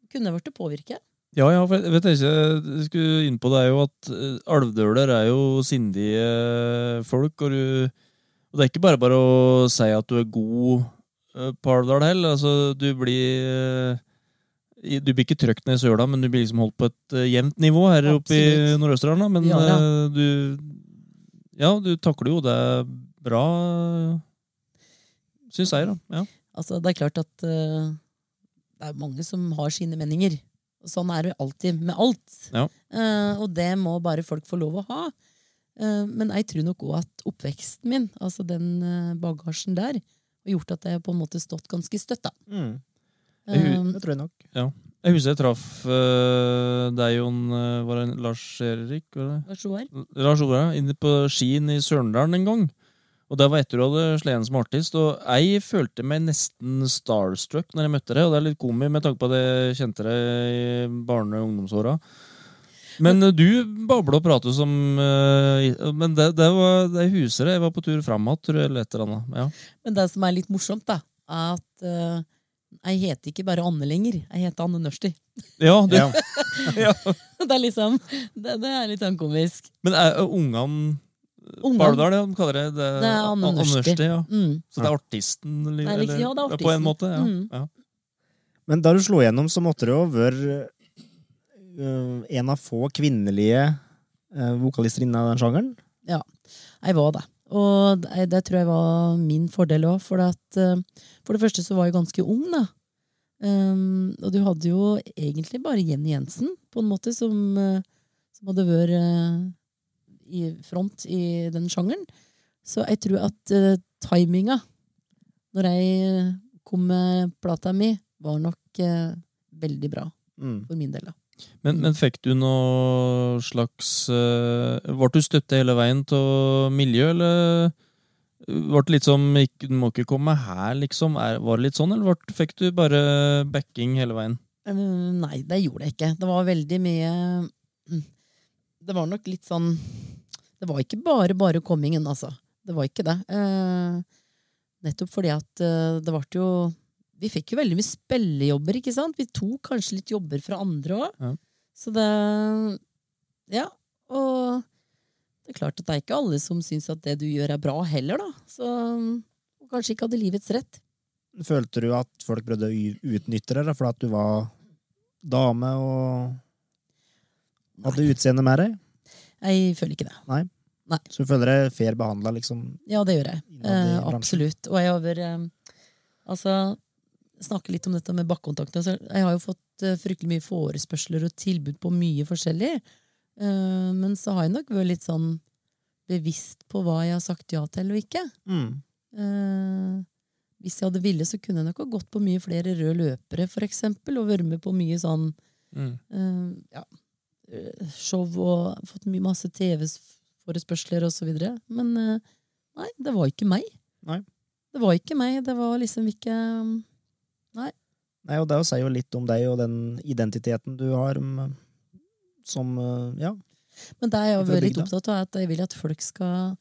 Kunne jeg blitt påvirket. Ja, ja, for jeg vet ikke, jeg skulle inn på det er jo at eh, alvdøler er jo sindige folk, og, du, og det er ikke bare bare å si at du er god eh, på Alvdal heller, altså du blir eh, du blir ikke trøkt ned i søla, men du blir liksom holdt på et jevnt nivå her oppe i Nord-Østerdalen. Men Ja, ja. du Ja, du takler jo det bra, syns jeg, da. Ja. Altså, det er klart at uh, det er mange som har sine meninger. Sånn er det alltid med alt. Ja. Uh, og det må bare folk få lov å ha. Uh, men jeg tror nok òg at oppveksten min, altså den eh, bagasjen der, har gjort at jeg på en måte stått ganske støtt. da. Mm. Eh, Det tror jeg nok. Jeg husker jeg traff uh, deg, Jon uh, Lars Erik? Lars Oar. Lars inne på Skien i Sørendalen en gang. Og det var etter du hadde slått som artist. Og jeg følte meg nesten starstruck når jeg møtte deg. Og det er litt komisk med tanke på at jeg kjente deg i barne- og ungdomsåra. Men du babla og pratet som eh, Men det, det var det huset jeg var på tur fram igjen, tror jeg, eller et eller annet. Ja. Men det som er litt morsomt, da, er at uh, jeg heter ikke bare Anne lenger. Jeg heter Anne Nørsti. Ja, det, Ja. Det er liksom Det, det er litt sånn komisk. Men er ungene Ungene. Ja, de kaller det det? Det er Anne ja. Mm. Så det er artisten? Eller, er liksom- ja, det er På en måte, ja. Mm. ja. Men da du slo gjennom, så måtte det jo være uh, en av få kvinnelige uh, vokalister innen den sjangeren. Ja, Jeg var det. Og det, det tror jeg var min fordel òg, for at eh, For det første så var jeg ganske ung, da. Um, og du hadde jo egentlig bare Jenny Jensen, på en måte, som, som hadde vært i front i den sjangeren. Så jeg tror at uh, timinga, når jeg kom med plata mi, var nok uh, veldig bra Mm. for min del. da. Men, men fikk du noe slags uh, Ble du støtte hele veien til miljø, eller ble det litt som ikke, Du må ikke komme her, liksom? Er, var det litt sånn, eller ble, fikk du bare backing hele veien? Eh, Nei, det gjorde jeg ikke. Det var veldig mye mm, Det var nok litt sånn Det var ikke bare bare kommingen, altså. Det var ikke det. Eh, nettopp fordi at eh, det ble jo Vi fikk jo veldig mye spillejobber, ikke sant? Vi tok kanskje litt jobber fra andre òg. Ja. Så det Ja. Og det er klart at det er ikke alle som syns at det du gjør, er bra heller, da. Så og kanskje ikke hadde livets rett. Følte du at folk prøvde å utnytte deg fordi at du var dame og hadde utseende med deg? Jeg føler ikke det. Så du føler deg fair behandla, liksom? Ja, det gjør jeg. Eh, absolutt. Og jeg vært eh, Altså, snakke litt om dette med bakkontakt. Altså, jeg har jo fått eh, fryktelig mye forespørsler og tilbud på mye forskjellig. Eh, men så har jeg nok vært litt sånn bevisst på hva jeg har sagt ja til og ikke. Mm. Eh, hvis jeg hadde ville, så kunne jeg nok ha gått på mye flere røde løpere, for eksempel, og vært med på mye sånn Mm. eh, ja, show og fått mye masse TV-forespørsler videre. Men eh, nei, det var ikke meg. Det var ikke meg. Det var liksom ikke Nei, Nei, og det sier jo litt om deg og den identiteten du har mm, som eh, Ja. Men det er jeg har vært litt opptatt av, er at jeg vil at folk skal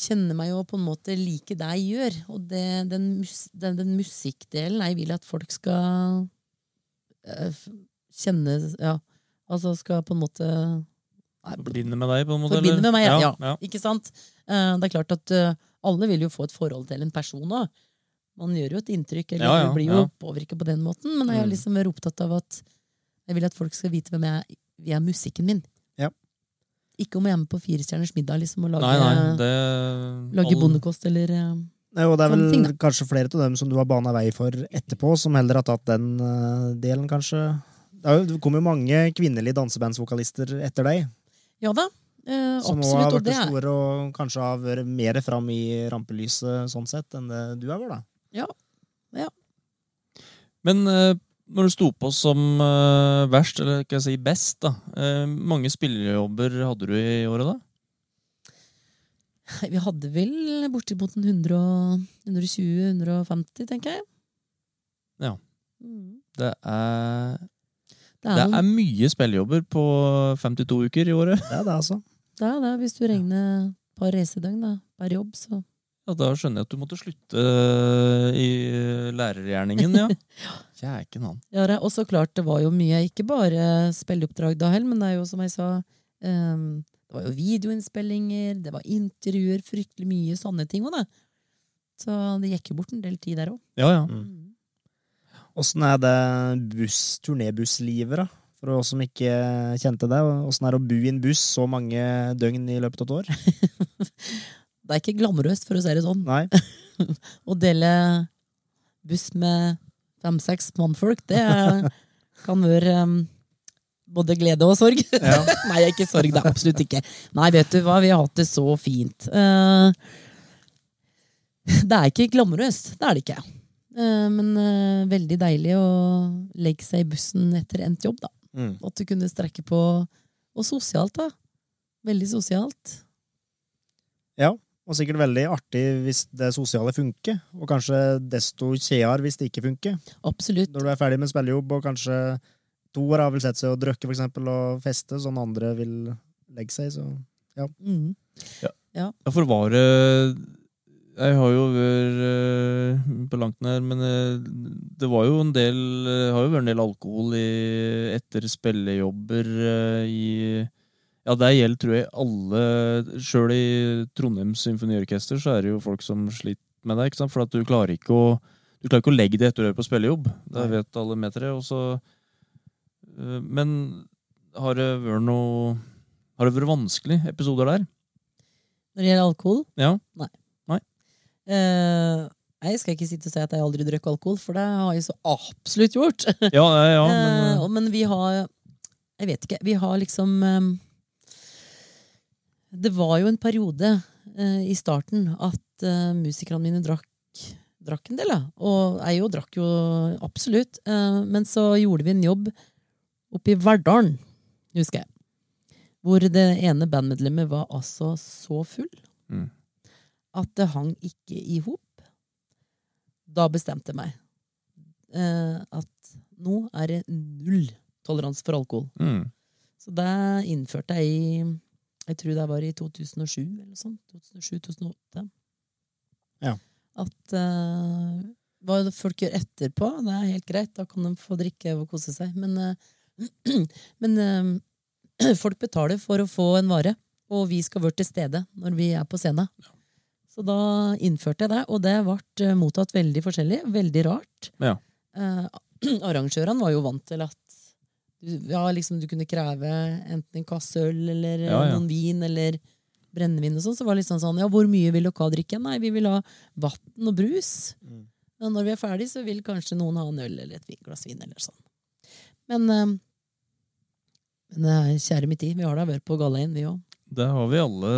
kjenne meg og på en måte like det jeg gjør. Og det, den, mus, den, den musikkdelen jeg vil at folk skal øh, kjenne Ja, altså skal på en måte Nei, Forbinde med deg, på en måte? Forbinde med meg, ja. ja. ja. Ikke sant? Eh, Det er klart at eh, alle vil jo få et forhold til en person òg. Man gjør jo et inntrykk, eller Ja, ja, blir jo ja. påvirket på den måten. Men jeg har Mm. liksom mer opptatt av at jeg vil at folk skal vite hvem jeg er via musikken min. Ja. Ikke om jeg er med på Firestjerners middag liksom, og Nei, lager, nei, det lager bondekost eller eh, Nei, og det er vel ting, kanskje flere av dem som du har bana vei for etterpå, som heller har tatt den delen, kanskje. Det, kom jo mange kvinnelige dansebandsvokalister etter deg, Ja da, eh, som også har absolutt. Vært det er store og kanskje har vært mer fram i rampelyset sånn sett enn det du har vært, da. Men eh, når du sto på som eh, verst, eller skal jeg si best, da eh, mange spillejobber hadde du i året da? Vi hadde vel bortimot en 100 og- 120-150, tenker jeg. Ja. Mm. Det er, Det det er, er mye spillejobber på 52 uker i året. Det er det, altså. det er det, hvis du regner et par reisedøgn da, per jobb, så Ja, da skjønner jeg at du måtte slutte eh, i lærergjerningen, ja. Kjæken han. Ja, det- og så klart, det var jo mye, ikke bare spilleoppdrag da heller, men det er jo som jeg sa, um, det var jo videoinnspillinger, det var intervjuer, fryktelig mye sånne ting òg, da. Så det gikk jo bort en del tid der også. Ja, ja. Mm. Åssen er det buss, turnébusslivet, da? For oss som ikke kjente det. Åssen er det å bo i en buss så mange døgn i løpet av et år? Det er ikke glamorøst, for å si det sånn. Nei. Å dele buss med fem-seks mannfolk, det kan være um, både glede og sorg. Nei, ikke sorg, det er absolutt ikke. Nei, vet du hva, vi har hatt det så fint. Uh, det er ikke glamorøst, det er det ikke. Eh, men eh, veldig deilig å legge seg i bussen etter endt jobb, da. Mm. At du kunne strekke på Og sosialt, da. Veldig sosialt. Ja, og sikkert veldig artig hvis det sosiale funker, og kanskje desto kjedeligere hvis det ikke funker. Absolutt. Når du er ferdig med spillejobb, og kanskje to år har vel sett seg å drøkke for eksempel, og feste, sånn andre vil legge seg, så Mm. Ja, for var det Jeg har jo vært eh, på langt nær, men eh, det var jo en del eh, har jo vært en del alkohol i, etter spillejobber i Ja, det gjelder, tror jeg, alle Sjøl i Trondheim Symfoniorkester så er det jo folk som sliter med det, ikke sant? for at du klarer ikke å du klarer ikke å legge det etter å på spillejobb. Det vet alle med dere. og så, Men har det vært noe Har det vært vanskelige episoder der? Når det gjelder alkohol Ja. Eh, Jeg skal ikke sitte og si at jeg aldri drakk alkohol, for det har jeg så absolutt gjort. Ja, ja, ja men Eh, eh, men vi har Jeg vet ikke. Vi har liksom Det var jo en periode i starten at eh, musikerne mine drakk, drakk en del, da. Og jeg jo drakk jo absolutt. Men så gjorde vi en jobb oppe i Verdalen, husker jeg. Hvor det ene bandmedlemmet var altså så full Mm. At det hang ikke i hop. Da bestemte jeg meg eh, at nå er det null toleranse for alkohol. mm. Så det innførte jeg i Jeg tror det var i 2007 eller sånn. 2007-2008. Ja. At eh, hva folk gjør etterpå, det er helt greit. Da kan de få drikke og kose seg. Men, eh, men eh, folk betaler for å få en vare, og vi skal være til stede når vi er på scenen. Så da innførte jeg det, og det ble eh, mottatt veldig forskjellig. Veldig rart. Ja. Eh, arrangørene var jo vant til at du, ja, liksom du kunne kreve enten en kasse øl eller Ja, ja. noen vin eller brennevin og sånn. Så var det liksom sånn, ja, hvor mye vil dere ha drikke? Nei, vi vil ha vann og brus. Mm. Men når vi er ferdig, så vil kanskje noen ha en øl eller et glass vin eller sånn. Men, eh, men eh, kjære min tid, vi har da vært på gallaen, vi òg. Det har vi alle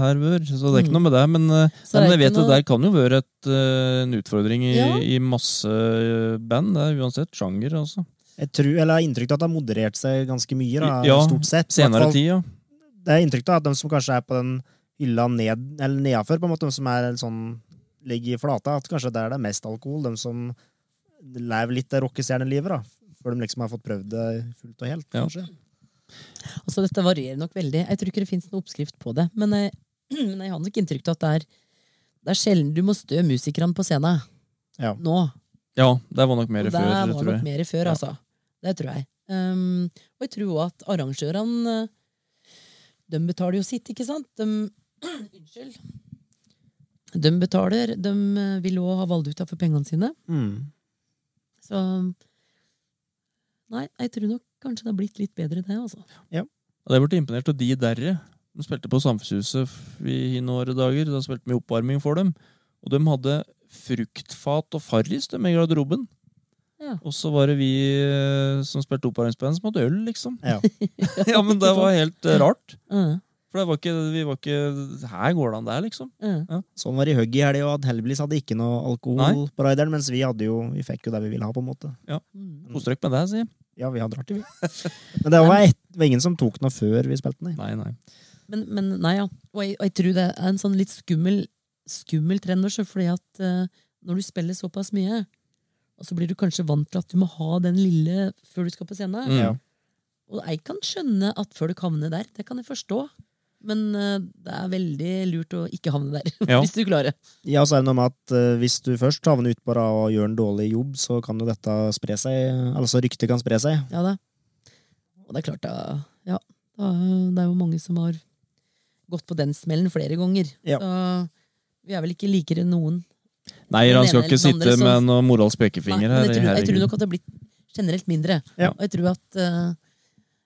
her vært, så det er ikke Mm. noe med det. Men, eh, det men jeg vet noe... det der kan jo være et, eh, en utfordring i, Ja. i masse eh, band. Det er uansett sjanger, altså. jeg tror, eller jeg har inntrykk av at det har moderert seg ganske mye, da, Ja, stort sett. Senere fall- tid, ja. Det er inntrykk av at de som kanskje er på den hylla ned, eller nedafor, på en måte, de som er sånn ligger i flata, at kanskje der det er mest alkohol. De som lever litt det rockestjernelivet, da. Før de liksom har fått prøvd det fullt og helt, Ja. Altså, dette varierer nok veldig. Jeg tror ikke det fins noen oppskrift på det. Men jeg, men jeg har nok inntrykk av at det er, det er sjelden du må stø musikerne på scenen Ja. nå. Ja, det var nok mer før, det var tror nok mer før, Ja. altså. Det tror jeg. Um, og jeg tror også at arrangørene eh, De betaler jo sitt, ikke sant? De, unnskyld. De betaler. De eh, vil òg ha valuta for pengene sine. Mm. Så Nei, jeg tror nok kanskje det har blitt litt bedre, det, altså. Og jeg ble imponert av de derre. De spilte på Samfunnshuset i nåre dager. Da spilte vi oppvarming for dem. Og de hadde fruktfat og Farris i garderoben. Ja. Og så var det vi eh, som spilte oppvarmingsband, som hadde øl, liksom. Ja. ja, men det var helt eh, rart. Mm. For det var ikke, vi var ikke Her går det an, der, liksom. uh. Sånn var det i hugget i helga, og Hellbillies hadde ikke noe alkohol Nei. på rideren, mens vi hadde jo, vi fikk jo det vi ville ha, på en måte. Mm. Kostrøk med det, sier jeg. Ja, vi hadde i vi. Men det var, et, det var ingen som tok noe før vi spilte, nei. Nei, nei. Men, men nei, ja. Og jeg, og jeg tror det er en sånn litt skummel, skummel trend også, fordi at uh, når du spiller såpass mye, og så blir du kanskje vant til at du må ha den lille før du skal på scenen. Mm. Ja. Og jeg kan skjønne at før du havner der. Det kan jeg forstå. Men eh, det er veldig lurt å ikke havne der, Ja. hvis du klarer. Ja, så er det noe med at eh, hvis du først havner ut bare og gjør en dårlig jobb, så kan jo dette spre seg, altså ryktet kan spre seg. Ja da. Og det er klart, da, ja, da, det er jo mange som har gått på den smellen flere ganger. Ja. Så vi er vel ikke likere noen. Nei, han skal ikke sitte andre sitte med noen moralsk Nei, pekefinger men her. jeg, tror, jeg tror nok at det har blitt generelt mindre. Ja. Og jeg tror at eh,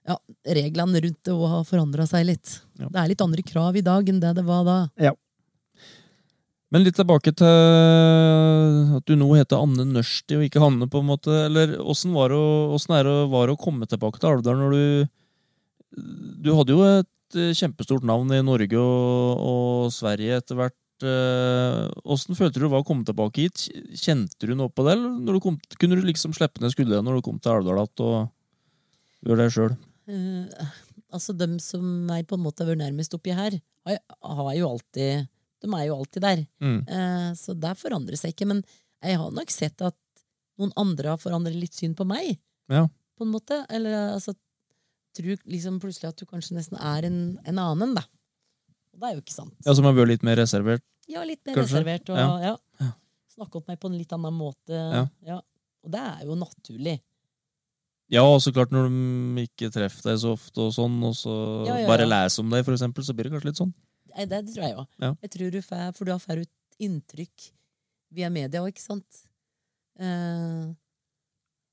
ja, reglene rundt det òg har forandra seg litt. Ja. Det er litt andre krav i dag enn det det var da. Ja. Men litt tilbake til at du nå heter Anne Nørsti og ikke Hanne, på en måte. Eller åssen var det å, er det var å komme tilbake til Alvdal når du Du hadde jo et kjempestort navn i Norge og, og Sverige etter hvert. eh, Åssen følte du det var å komme tilbake hit? Kjente du noe på det? Eller når du kom, kunne du liksom slippe ned skuldrene når du kom til Alvdal igjen og gjøre det sjøl? Eh, altså, dem som jeg på en måte har vært nærmest oppi her, har, har jo alltid De er jo alltid der. Mm. Eh, så det forandrer seg ikke. Men jeg har nok sett at noen andre har forandret litt syn på meg. Ja. På en måte. Eller altså tror liksom plutselig at du kanskje nesten er en, en annen, da. Og det er jo ikke sant. Ja, Som har vært litt mer reservert? Ja, litt mer Kanskje? reservert. Og, Ja. ja. Ja. Snakke opp meg på en litt annen måte. Ja. Og det er jo naturlig. Ja, og så klart når de ikke treffer deg så ofte, og sånn, og så Ja, ja, bare leser om deg, for eksempel, så blir det kanskje litt sånn. Nei, det tror jeg òg. Ja. Jeg tror du får, for du har fått ut inntrykk via media òg, ikke sant? Eh,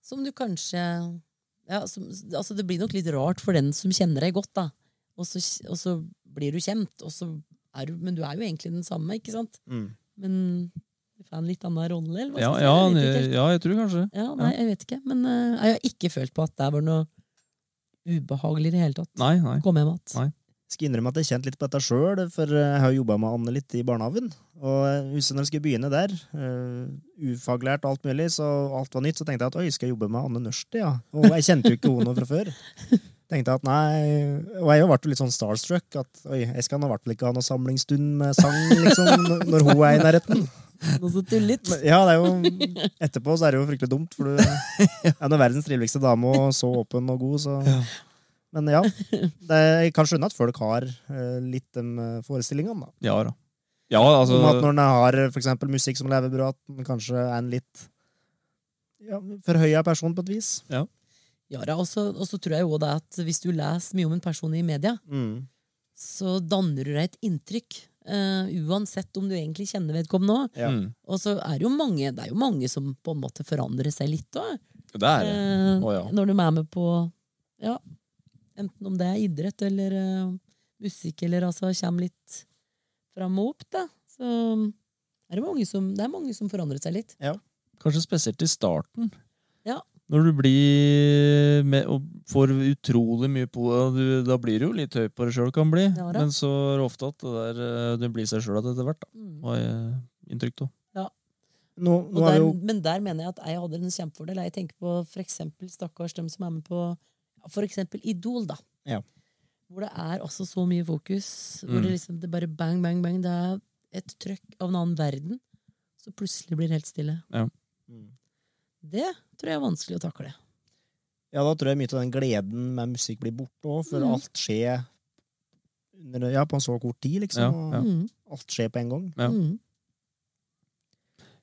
som du kanskje ja, som, altså Det blir nok litt rart for den som kjenner deg godt, da. Og så, og så blir du kjent, og så er du, men du er jo egentlig den samme, ikke sant? Mm. Men får en litt annen rolle, eller hva Ja, jeg ja, Jeg ja, jeg tror kanskje Ja, nei, jeg vet ikke. Men uh, jeg har ikke følt på at det var noe ubehagelig i det hele tatt. Nei, nei. Kom hjem igjen. Nei. Skal innrømme at jeg kjente litt på dette sjøl, for jeg har jobba med Anne litt i barnehagen. Og jeg husker når jeg skulle begynne der, uh, ufaglært og alt mulig, så alt var nytt, så tenkte jeg at oi, skal jeg jobbe med Anne Nørsti, ja? Og jeg kjente jo ikke henne fra før. Tenkte at nei, Og jeg ble litt sånn starstruck. At oi, jeg skal i hvert fall ikke ha noen samlingsstund med sang, liksom, når hun er i nærheten. Noe så tullet. Ja, det er jo Etterpå så er det jo fryktelig dumt, for du er jo verdens triveligste dame og så åpen og god, så Men ja. Det, jeg kan skjønne at folk har eh, litt de eh, forestillingene, da. Ja da. Ja, altså Om at når en har for eksempel musikk som levebrød, at en kanskje er en litt ja, forhøya person på et vis. Ja, da, og så og så tror jeg jo det at hvis du leser mye om en person i media, Mm. så danner du deg et inntrykk. Eh, uansett om du egentlig kjenner vedkommende òg. Ja. mm, Og så er det jo mange Det er jo mange som på en måte forandrer seg litt òg. Det er det. Ja. Når de er med på Ja, enten om det er idrett eller uh, musikk, eller altså kommer litt fram og opp, da. Så er det, mange som, det er mange som forandrer seg litt. Kanskje spesielt i starten. Ja. Når du blir med og får utrolig mye på du, Da blir du jo litt høy på det sjøl, kan bli. Ja, da. Men så er det ofte at det, der, eh, det blir seg sjøl etter hvert. da. Mm. Har jeg inntrykk av. Nå, nå er der, jo Men der mener jeg at jeg hadde en kjempefordel. Jeg tenker på for eksempel stakkars dem som er med på for eksempel Idol, da. Ja. Hvor det er altså så mye fokus. Hvor Mm. det liksom det bare bang, bang, bang. Det er et trøkk av en annen verden. så plutselig blir det helt stille. Ja. Mm. Det tror jeg er vanskelig å takle. Ja, da tror jeg mye av den gleden med musikk blir borte òg, for Mm. alt skjer under, ja, på en så kort tid, liksom. Ja, ja. Mm. Alt skjer på en gang. Ja. Mm.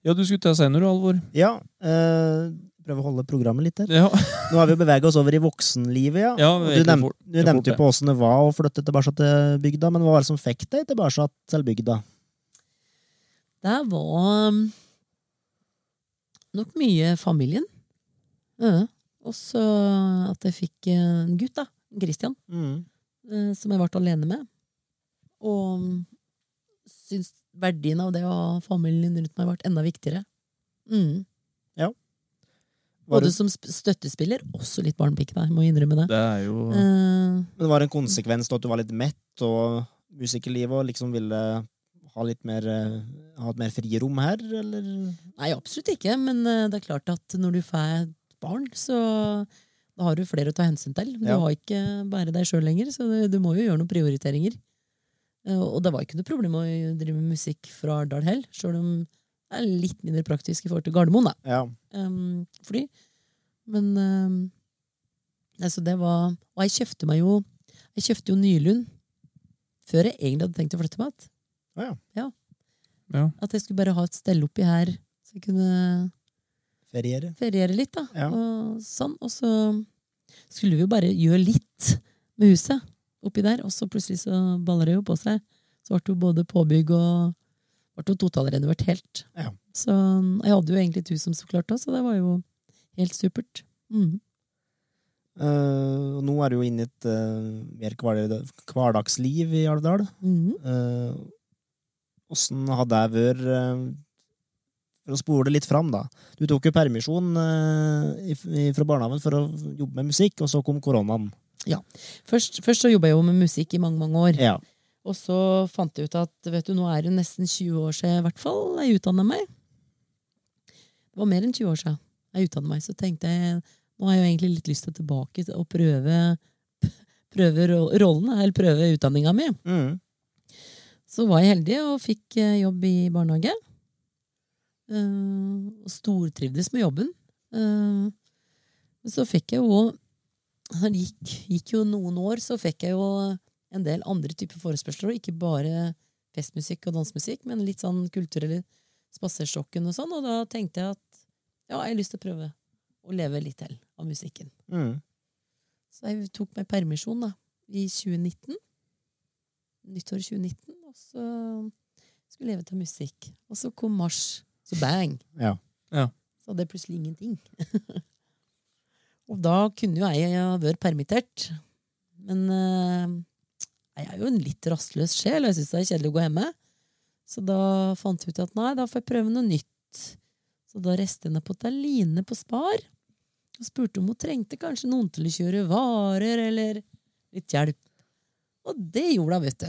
Ja, du skulle til å si noe, Alvor. Ja, eh, prøve å holde programmet litt. Ja. Nå har vi jo beveget oss over i voksenlivet, ja. Ja, du, gikk nevn, du nevnte jo på åssen det var å flytte tilbake til bygda, men hva var det som fikk deg tilbake til bygda? Det var um, nok mye familien. Ja. Og så at jeg fikk en gutt, da. Christian. Mm. eh, Som jeg ble alene med. Og syns verdien av det og familien rundt meg ble enda viktigere. Mm. Var Både det, som støttespiller, også litt barnepike, da. Jeg må innrømme det. Det er jo Eh, men var det en konsekvens da at du var litt mett og musikerlivet og liksom ville ha litt mer eh, ha et mer frirom her, eller? Nei, absolutt ikke. Men eh, det er klart at når du får et barn, så da har du flere å ta hensyn til. Du Ja. har ikke bare deg sjøl lenger, så du, du må jo gjøre noen prioriteringer. Eh, Og det var ikke noe problem å drive med musikk fra Arendal heller, sjøl om det er litt mindre praktisk i forhold til Gardermoen, da. Ja. Um, fly. Men um, altså det var Og jeg kjøpte meg jo Jeg kjøpte jo Nylund før jeg egentlig hadde tenkt å flytte meg igjen. Å ja. Ja. At jeg skulle bare ha et stell oppi her, så jeg kunne Feriere. feriere litt, da. Ja. Og sånn. Og så skulle vi jo bare gjøre litt med huset oppi der, og så plutselig så baller det jo på seg. Så ble det jo både påbygg og ble jo totalrenovert helt. Ja. Så jeg hadde jo egentlig et hus som så klart da, så det var jo helt supert. Mm. Uh, nå er du jo inne i et uh, mer hverdagsliv i Alvdal. Mhm. Eh, Åssen har det vært eh, For å spole det litt fram, da. Du tok jo permisjon eh, fra barnehagen for å jobbe med musikk, og så kom koronaen. Først, først så jobba jeg jo med musikk i mange, mange år. Ja. Og så fant jeg ut at vet du, nå er det nesten 20 år siden i hvert fall jeg utdanna meg. Det var mer enn 20 år siden jeg utdanna meg. Så tenkte jeg nå har jeg jo egentlig litt lyst til å tilbake og prøve, prøve rollene, eller prøve utdanninga mi. Mm. Så var jeg heldig og fikk eh, jobb i barnehage. Eh, og stortrivdes med jobben. Eh, men så fikk jeg jo Det gikk, gikk jo noen år, så fikk jeg jo en del andre typer forespørsler, og ikke bare festmusikk og dansemusikk, men litt sånn kulturelle spaserstokken og sånn, og da tenkte jeg at ja, jeg har lyst til å prøve å leve litt til av musikken. Mm. Så jeg tok meg permisjon da, i 2019. Nyttår 2019, og så skulle leve til musikk. Og så kom mars, så bang! Ja. Ja. Så hadde jeg plutselig ingenting. og da kunne jo jeg ha vært permittert. Men uh, jeg er jo en litt rastløs sjel, og jeg syns det er kjedelig å gå hjemme. Så da fant jeg ut at nei, da får jeg prøve noe nytt. Så da reiste jeg ned på Taline på Spar og spurte om hun trengte kanskje noen til å kjøre varer, eller litt hjelp. Og det gjorde hun, vet du.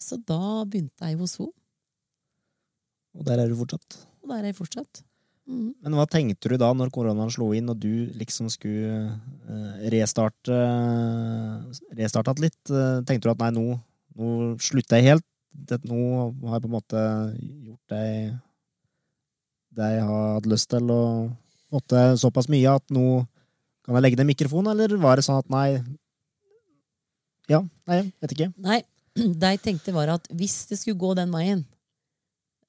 Så da begynte jeg hos henne, Og der er du fortsatt. og der er jeg fortsatt. Mm. Men hva tenkte du da når koronaen slo inn, og du liksom skulle eh, restarte Restarta litt? Eh, tenkte du at nei, nå, nå slutter jeg helt? Det, nå har jeg på en måte gjort det, det jeg har hatt lyst til, og fått til såpass mye at nå kan jeg legge ned mikrofonen, eller var det sånn at nei Ja, nei, vet ikke. Nei, jeg tenkte var at hvis det skulle gå den veien,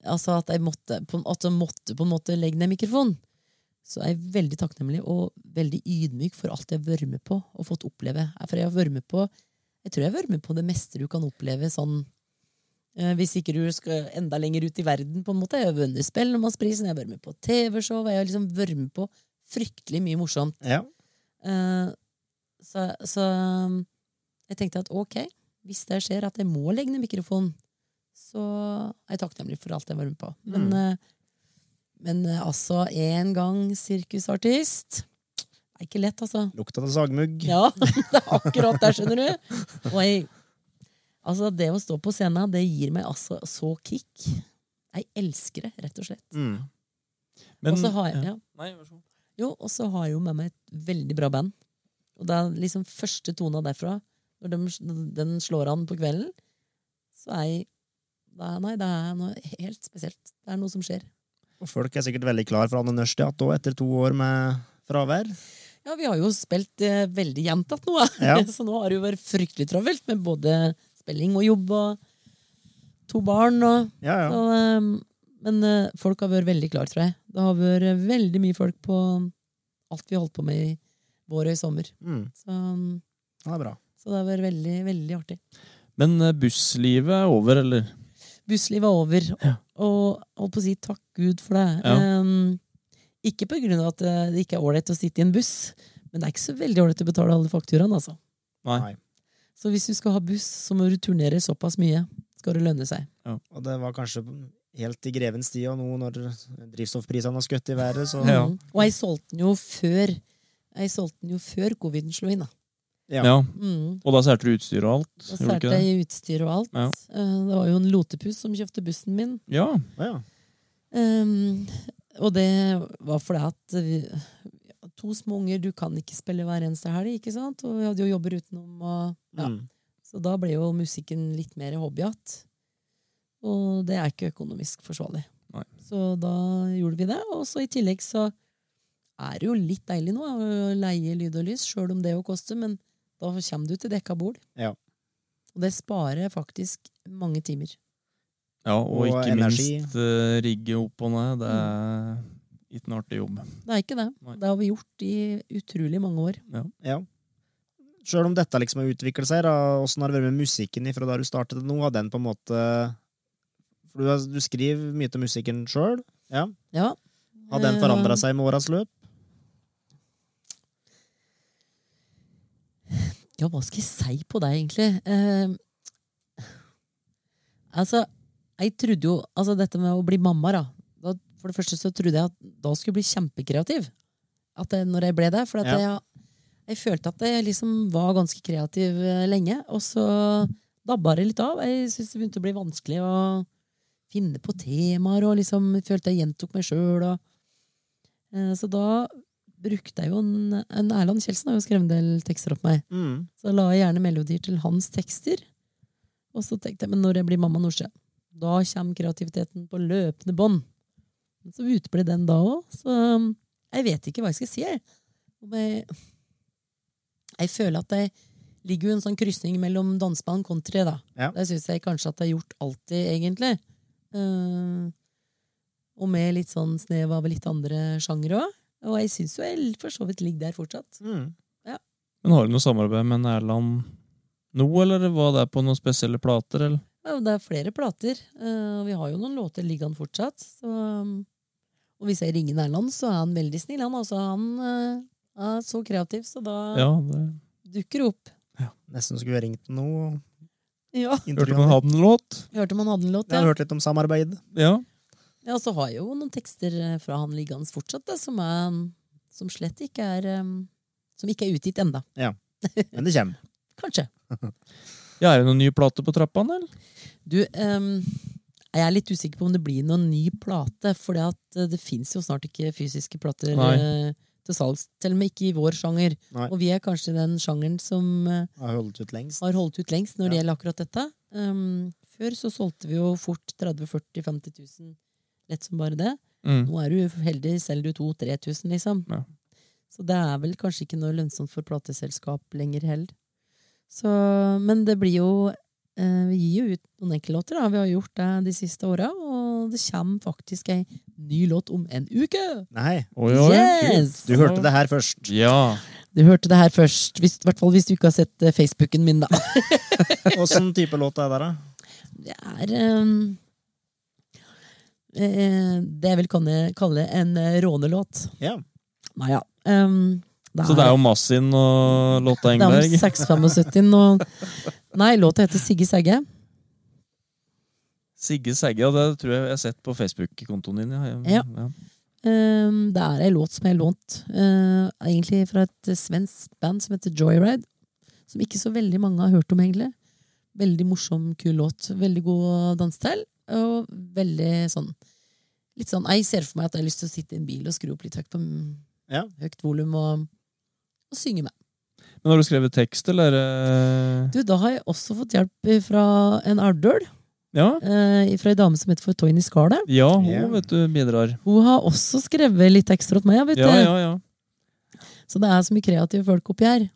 altså at jeg måtte, på- at jeg måtte på en måte legge ned mikrofonen, så er jeg veldig takknemlig og veldig ydmyk for alt jeg har vært med på og fått oppleve. For jeg har vært med på jeg tror jeg har vært med på det meste du kan oppleve sånn eh, Hvis ikke du skal enda lenger ut i verden, på en måte. Jeg har vunnet Spellemannsprisen, jeg har vært med på TV-show, jeg har liksom vært med på fryktelig mye morsomt. Ja. Eh, så, så jeg tenkte at ok, hvis det skjer at jeg må legge ned mikrofonen, så er jeg takknemlig for alt jeg var med på. Men, Mm. eh, men eh, altså, en gang sirkusartist Det er ikke lett, altså. Lukta av sagmugg. Ja, det er akkurat der, skjønner du. Og jeg, altså, det å stå på scenen, det gir meg altså så kick. Jeg elsker det, rett og slett. Mm. Men, og så har jeg, ja. Nei, vær så god. Jo, og så har jeg jo med meg et veldig bra band. Og det er liksom første tona derfra, når de, den slår an på kvelden, så er jeg er, nei, det er noe helt spesielt. Det er noe som skjer. Og folk er sikkert veldig klar for Anne Nørst igjen òg, etter to år med fravær. Ja, vi har jo spilt eh, veldig gjentatt nå, Ja. så nå har det jo vært fryktelig travelt med både spilling og jobb og to barn og Ja, ja. så, eh, Men eh, folk har vært veldig klare, tror jeg. Det har vært veldig mye folk på alt vi holdt på med i vår og i sommer. Mm, Så, um, det er bra. Så det har vært veldig, veldig artig. Men eh, busslivet er over, eller? Busslivet er over, Ja. og holdt på å si takk Gud for det. Ja. Um, ikke på grunn av at eh, det ikke er ålreit å sitte i en buss, men det er ikke så veldig ålreit å betale alle fakturaene, altså. Nei. Så hvis du skal ha buss, så må du turnere såpass mye. Skal det lønne seg. Og det var kanskje helt i grevens tid og nå når drivstoffprisene har skutt i været, så Ja. Mm. Og jeg solgte den jo før Jeg solgte den jo før coviden slo inn, da. Ja. Ja. Mm. Og da særte du utstyr og alt? Da særte jeg utstyr og alt. Ja. Eh, Det var jo en lotepus som kjøpte bussen min. Ja. Ja. Um, og det var fordi at vi, to små unger, du kan ikke spille hver eneste helg, ikke sant? Og vi hadde jo jobber utenom. Og, ja. Mm. Så da ble jo musikken litt mer hobbyhatt. Og det er ikke økonomisk forsvarlig. Nei. Så da gjorde vi det. Og så i tillegg så er det jo litt deilig nå å leie lyd og lys, sjøl om det jo koster, men da kommer du til dekka bord. Ja. Og det sparer faktisk mange timer. ja, og, Og ikke energi. minst uh, rigge opp og ned. Det er ikke en artig jobb. Det er ikke det. Nei. Det har vi gjort i utrolig mange år. ja. Sjøl om dette liksom har utviklet seg, åssen har det vært med musikken fra da du startet nå? Har den på en måte For du, du skriver mye til musikken sjøl. Ja. Ja. Har den Eh, forandra seg med åras løp? Ja, hva skal jeg si på det, egentlig? Eh, altså, jeg trodde jo Altså, dette med å bli mamma, da. da for det første så trodde jeg at da skulle jeg bli kjempekreativ. At det, når jeg ble det. For at Ja. jeg, jeg følte at jeg liksom var ganske kreativ eh, lenge. Og så dabba det litt av. Jeg syntes det begynte å bli vanskelig å finne på temaer, og liksom følte jeg gjentok meg sjøl. Eh, så da brukte jeg jo en, en Erland Kjeldsen har jo skrevet en del tekster opp meg. Mm. Så la jeg gjerne melodier til hans tekster. Og så tenkte jeg, men når jeg blir mamma Nordsjø, da kommer kreativiteten på løpende bånd. Men Så uteble den da òg, så um, jeg vet ikke hva jeg skal si. Jeg, jeg, føler at det ligger jo en sånn krysning mellom danseband og country. da. Ja. Det syns jeg kanskje at jeg har gjort alltid, egentlig. Uh, og med litt sånn snev av litt andre sjangere òg. Og jeg syns jo jeg for så vidt ligger der fortsatt. Mm. Men har du noe samarbeid med Nærland nå, eller var det på noen spesielle plater? eller? Ja, det er flere plater, eh, og vi har jo noen låter liggende fortsatt. Så, um, og hvis jeg ringer Nærland, så er han veldig snill. Han, altså, han eh, er så kreativ, så da Ja, det... dukker det opp. Nesten skulle vi ringt nå. Ja, Hørte man hadde en låt? Hørte man hadde en låt, ja. Jeg har hørt litt om samarbeid. Ja. Ja. Så har jeg jo noen tekster eh, fra han liggende fortsatt, da, som, er, som slett ikke er um, Som ikke er utgitt enda. Men det kommer. Kanskje. ja. Er det noen nye plater på trappene, eller? Du, um, jeg er litt usikker på om det blir noen ny plate, for det fins jo snart ikke fysiske plater Nei. eh, til salgs. Til og med ikke i vår sjanger. Nei. Og vi er kanskje den sjangeren som eh, Har holdt ut lengst. har holdt ut lengst når det gjelder akkurat dette. Um, før så solgte vi jo fort 30 40 50 000 lett som bare det. Mm. Nå er du heldig, selger du 2000-3000, liksom. Ja. Så det er vel kanskje ikke noe lønnsomt for plateselskap lenger heller. Så, men det blir jo eh, Vi gir jo ut noen enkeltlåter, da. Vi har gjort det de siste åra, og det kommer faktisk ei ny låt om en uke! Nei, Oi, oi. Yes! du hørte det her først. Ja. Du hørte det her først. I hvert fall hvis du ikke har sett eh, Facebooken min, da. Åssen type låt er det, da? Det er eh, det jeg vil kalle, kalle en eh, rånelåt. Ja. Nei ja. ehm, Så det er jo Massin og Lotta det er om Engberg? 675 og Nei, låta heter Sigge Segge. Sigge Segge, og det tror jeg jeg har sett på Facebook-kontoen din. Ja. Ja. Ehm, det er ei låt som jeg har lånt, uh, egentlig fra et svensk band som heter Joyride. Som ikke så veldig mange har hørt om, egentlig. Veldig morsom, kul låt. Veldig god dansetil. Og veldig sånn Litt sånn, Jeg ser for meg at jeg har lyst til å sitte i en bil og skru opp litt høyt på Ja. høyt volum og, og synge med. Men har du skrevet tekst, eller? eh? Du, Da har jeg også fått hjelp fra en Ardøl. Ja, eh, fra ei dame som heter for Toyny Skale. ja hun yeah. vet du bidrar. Hun har også skrevet litt ekstra til meg. Vet Ja, du. ja, ja. Så det er så mye kreative folk oppi her.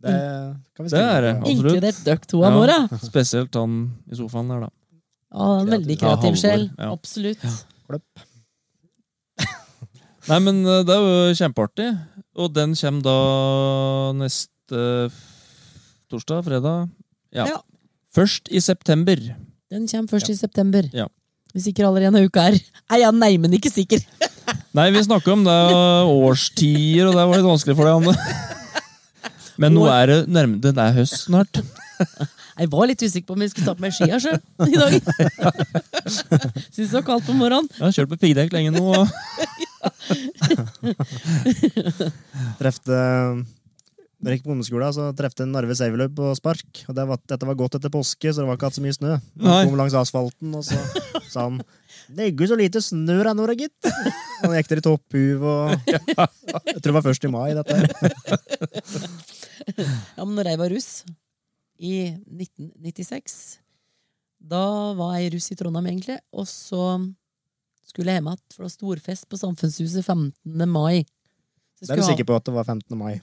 Det kan vi Det er det. Absolutt. Inkludert dere to av våre. Spesielt han i sofaen der, da. Ja, en veldig kreativ sjel. ja. Absolutt. Kløpp. Nei, men eh, det er jo kjempeartig. Og den kommer da neste torsdag, fredag. Ja. Ja. Først i september. Den kommer først i september. Ja. Hvis ikke allerede en uke er. Er jeg neimen ikke sikker. Nei, vi snakker om det årstider, og det var litt vanskelig for deg, Anne. Men nå er det nærmere Det er høst snart. Jeg var litt usikker på om jeg skulle ta på meg skia sjøl i dag. Syns det var kaldt på morgenen. Jeg har kjørt på piggdekk lenge nå. Og... Trefte når jeg gikk på ungdomsskolen, så trefte en Narve Saveløp på spark. Og det var, dette var godt etter påske, så det var ikke hatt så mye snø. Han kom langs asfalten, og så sa han Det er jo så lite snø her nå, da, gitt. Han gikk der i topphuv og Jeg tror det var først i mai, dette her. Ja, men når jeg var russ i 1996, da var jeg russ i Trondheim, egentlig. Og så skulle jeg hjem igjen, for det var storfest på Samfunnshuset 15. mai. Da er du sikker på at det var 15. mai?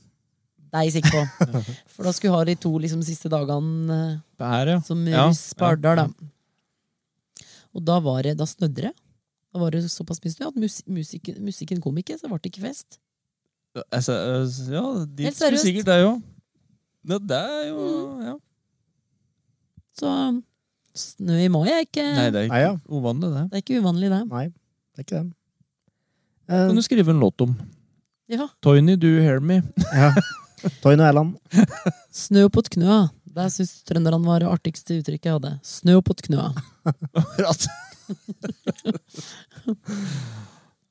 Det er jeg sikker på. For da skulle jeg ha de to liksom, siste dagene eh, Her, ja. som Ja, russ på ja. Arendal, da. Og da, var det, da snødde det. Da var det såpass mye snø at mus musikken, musikken kom ikke, så ble det ikke fest. Altså, eh, ja, dit skulle sikkert det jo. Ja, det er jo ja. Så snø i mai er ikke, Nei, det er Nei, ikke ja. uvanlig, det. det er ikke uvanlig, det. Nei, det er ikke det. Eh, Kan du skrive en låt om? Ja. Toyny, do you hear me? ja. Toyne Erland. Snø på knøa. Det syns trønderne var det artigste uttrykket jeg hadde. Snø på knøa. Akkurat.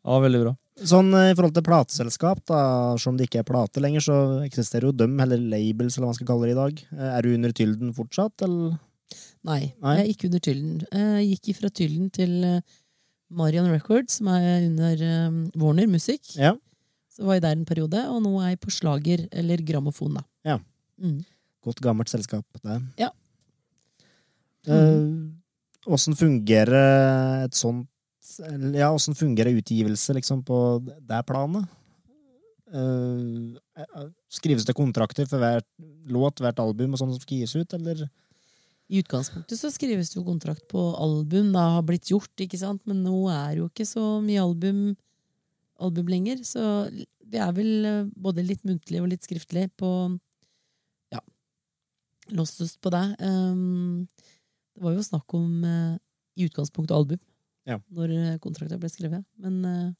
ja, veldig bra. Sånn eh, i forhold til plateselskap, da, selv om det ikke er plate lenger, så eksisterer jo dem, eller labels, eller hva man skal kalle det i dag. Eh, Er du under Tylden fortsatt, eller? Nei, Nei. jeg gikk under Tylden. Jeg gikk fra Tylden til Marion Marian Records, som er under eh, Warner Musikk. Ja. Så var jeg der en periode, og nå er jeg på slager, eller grammofon, da. Ja. Mm. Godt gammelt selskap, det. Ja. Eh, Åssen fungerer et sånt Ja, åssen fungerer utgivelse, liksom, på det planet? Eh, eh, skrives det kontrakter for hver låt, hvert album og sånn som skal gis ut, eller? I utgangspunktet så skrives det jo kontrakt på album. Det har blitt gjort, ikke sant? men nå er jo ikke så mye album, album lenger. Så vi er vel eh, både litt muntlig og litt skriftlig på ja, Lossest på det. Um, det var jo snakk om uh, i utgangspunktet album Ja. når kontrakta kontrakten ble skrevet. Men uh,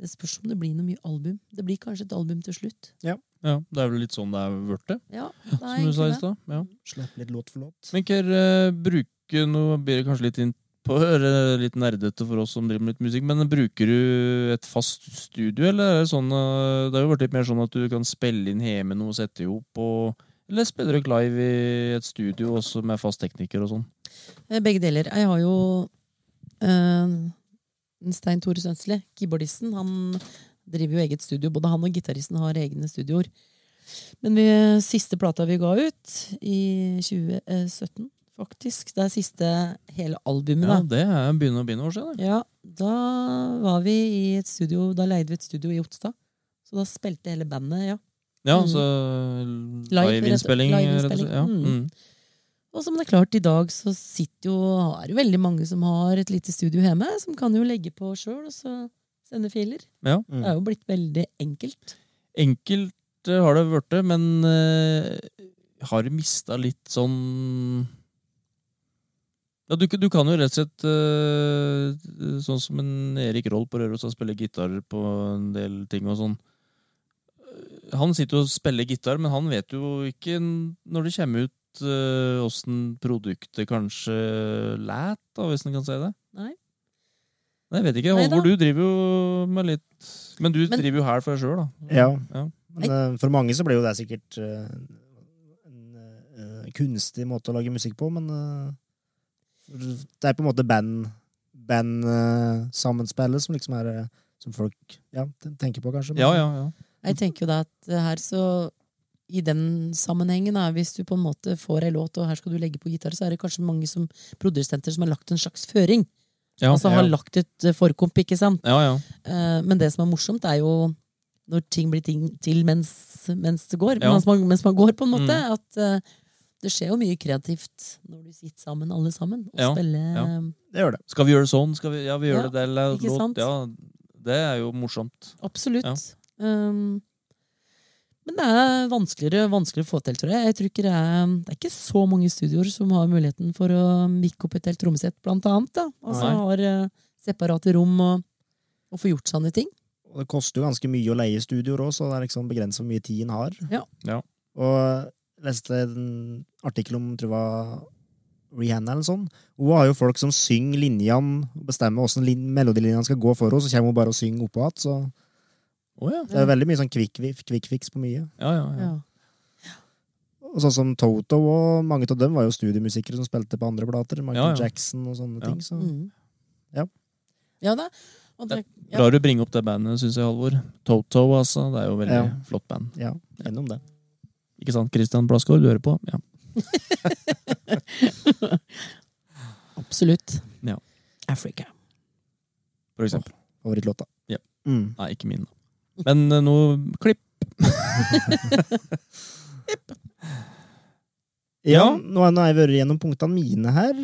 det spørs om det blir noe mye album. Det blir kanskje et album til slutt. Ja, Det er vel litt sånn det er blitt, det. Ja, det er Som du sa i stad. Ja. Slipp litt låt for låt. Men hva uh, bruker Nå blir det kanskje litt inn på å høre litt nerdete for oss som driver med litt musikk, men bruker du et fast studio, eller er det sånn uh, Det har jo vært litt mer sånn at du kan spille inn hjemme noe, sette i hop, og Eller spiller dere live i et studio også med fast tekniker og sånn? Eh, Begge deler. Jeg har jo eh, Stein Tore Sønsli, keyboardisten. Han driver jo eget studio. Både han og gitaristen har egne studioer. Men vi, siste plata vi ga ut, i 2017, faktisk, det er siste hele albumet, Ja, da. det er begynner å begynne år siden. Ja, da var vi i et studio, da leide vi et studio i Otstad. Så da spilte hele bandet, ja. Ja, Mm. så live-innspilling. og liveinnspilling. Ja. mm. Mm. Og som det er klart, i dag så sitter jo, er det veldig mange som har et lite studio hjemme, som kan jo legge på sjøl og så sende filer. Ja. Det er jo blitt veldig enkelt. Enkelt eh, har det blitt, men uh, har mista litt sånn ja, du, du kan jo rett og slett uh, Sånn som en Erik Roll på Røros spille spiller gitar på en del ting og sånn. Han sitter og spiller gitar, men han vet jo ikke når det kommer ut åssen uh, produktet kanskje læt, da, hvis en kan si det. Nei. Nei, Jeg vet ikke. Halvor, du driver jo med litt Men du Men- driver jo her for deg sjøl, da. Ja. Ja. Men eh, for mange så blir jo det sikkert eh, en eh, kunstig måte å lage musikk på, men det er på en måte band bandsammenspillet som liksom er Som folk ja, tenker på, kanskje. men- Ja, ja, ja. Jeg tenker jo da at her så i den sammenhengen, da, hvis du på en måte får ei låt, og her skal du legge på gitar, så er det kanskje mange som, produsenter som har lagt en slags føring. Ja, altså har lagt et eh, forkomp, ikke sant? ja, ja. Eh, men det som er morsomt, er jo når ting blir ting til mens, mens det går. Ja. Mens, man, mens man går, på en måte. Mm. At uh, det skjer jo mye kreativt når du sitter sammen, alle sammen, og Ja, spiller ja. Det gjør det. Skal vi gjøre det sånn? Skal vi, ja, vi gjør Ja, det der. eller ikke sant? Ja, det er jo morsomt. Absolutt. Ja. Um, men det er vanskeligere vanskeligere å få til, tror jeg. Jeg tror ikke det, er, det er ikke så mange studioer som har muligheten for å mikke opp et helt trommesett, blant annet. Da. Altså Nei. har eh, separate rom og, og får gjort sånne ting. Og det koster jo ganske mye å leie studioer òg, så det er liksom begrenset hvor mye tid en har. Ja. Ja. Og jeg leste en artikkel om tror jeg var Rihanna eller sånn. Hun har jo folk som synger linjene, bestemmer åssen lin melodilinjene skal gå for henne, så kommer hun bare og synger oppå igjen. Å ja. det er veldig mye sånn kvikkfiks på mye. Ja, ja, ja. Ja. Og sånn som Toto og mange av dem var jo studiemusikere som spilte på andre plater. Michael Ja, ja. Jackson og sånne Ja. ting. Så. Mm. Ja. Ja da. Og det, ja. Bra du bringer opp det bandet, syns jeg, Halvor. Toto, altså. Det er jo veldig Ja. flott band. Ja, gjennom det. Ikke sant, Christian Blasgaard? Du hører på? Ja. Absolutt. Ja. Africa. For eksempel. Favorittlåta. Ja. Mm. Nei, ikke min, da. Men eh, noe klipp. Ja, Ja. nå har jeg vært gjennom punktene mine her.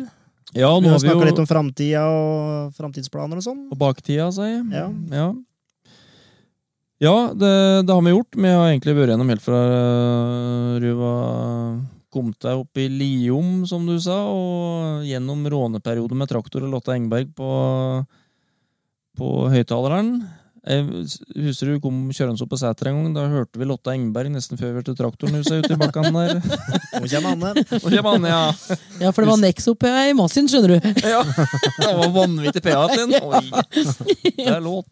Ja, Vi nå har har vi snakka jo litt om framtida og framtidsplaner og sånn. Og baktida, si. Ja. Ja, ja det, det har vi gjort. Vi har egentlig vært gjennom helt fra eh, Ruva kom deg opp i Liom, som du sa, og gjennom råneperiode med traktor og Lotta Engberg på, på høyttaleren. Jeg husker du kom kjørende opp på Sæter en gang. Da hørte vi Lotta Engberg nesten før vi hørte traktoren huset ute i bakkene der. Nå kommer Anne. Og kommer ja. Ja, for det var Nexo på i Masin, skjønner du. ja. Det var vanvittig PA sin. Oi. Det er låt.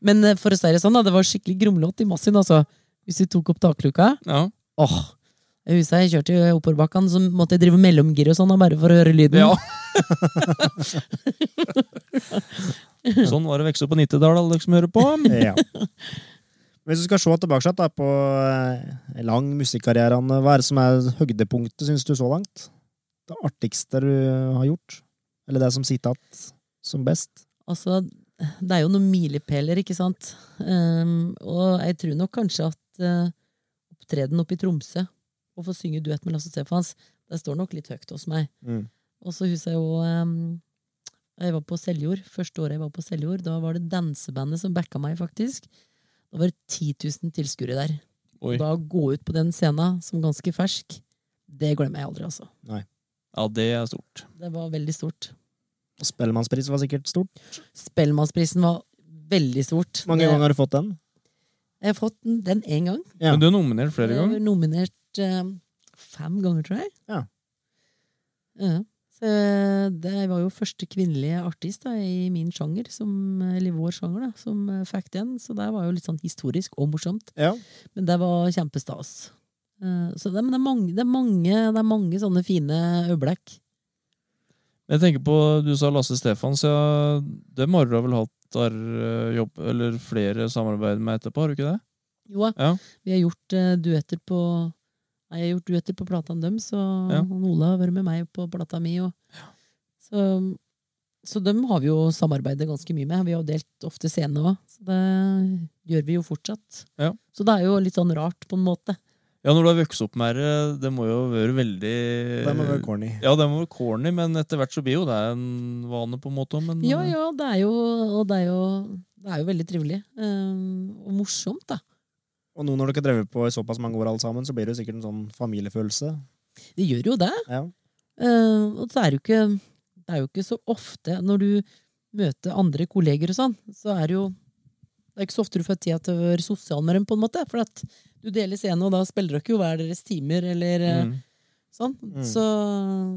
Men eh, for å si det sånn, da, det var skikkelig grumlåt i Masin, altså. Hvis du tok opp takluka. Ja. Åh, jeg husker jeg kjørte i oppoverbakken, så måtte jeg drive mellomgir og sånn, bare for å høre lyden. Ja. sånn var det å vokse opp på 90-tallet, alle dere som hører på. Ja. Hvis du skal se tilbake da, på eh, lang musikkarriere, hva er det som er høydepunktet, syns du, så langt? Det artigste du har gjort? Eller det som sitter igjen som best? Altså, det er jo noen milepæler, ikke sant? Um, og jeg tror nok kanskje at uh, opptreden oppe i Tromsø, å få synge duett med Lasse Stefans, det står nok litt høyt hos meg. Mm. Og så husker jeg jo ehm, Jeg var på Seljord. Første året jeg var på Seljord, da var det dansebandet som backa meg, faktisk. Da var det 10 000 tilskuere der. Oi. Og da å gå ut på den scenen som ganske fersk, det glemmer jeg aldri, altså. Ja, det er stort. Det var veldig stort. Og Spellemannsprisen var sikkert stort. Spellemannsprisen var veldig stort. Mange Det- ganger har du fått den? Jeg har fått den, den én gang. Ja. Men du er nominert flere ganger? Jeg har nominert eh, fem ganger, tror jeg. Ja. Ja. Det jeg var jo første kvinnelige artist da, i min sjanger, som, eller vår sjanger, da, som eh, fikk den. Så det var jo litt sånn historisk og morsomt. Ja. Men det var kjempestas. Eh, Så det, men det er, mange, det, er mange, det er mange sånne fine øyeblikk. Jeg tenker på, Du sa Lasse Stefans. Ja, dem har du vel hatt der, eh, jobb, eller flere samarbeid med etterpå, har du ikke det? Jo, Ja. vi har gjort uh, duetter på jeg har gjort duetter på platene deres, og Ja. Ola har vært med meg på plata mi. Og, så, så dem har vi jo samarbeidet ganske mye med. Vi har jo delt ofte scene òg, så det gjør vi jo fortsatt. Ja. Så det er jo litt sånn rart, på en måte. Ja, når du har vokst opp med det, det må jo være veldig Det må være corny. Ja, det må være corny, men etter hvert så blir jo det en vane, på en måte. Men, Ja, ja, det er jo, og det er jo, det er jo veldig trivelig. Um, og morsomt, da. Og nå når dere har drevet på i såpass mange år alle sammen, så blir det jo sikkert en sånn familiefølelse. Det gjør jo det. Ja. Uh, og så er det jo ikke Det er jo ikke så ofte når du møter andre kolleger og sånn, så er det jo Det er ikke så ofte du får tid til å være sosial med dem, på en måte. For at du deler scene, og da spiller dere jo hver deres timer, eller eh, Mm. sånn. Mm. Så,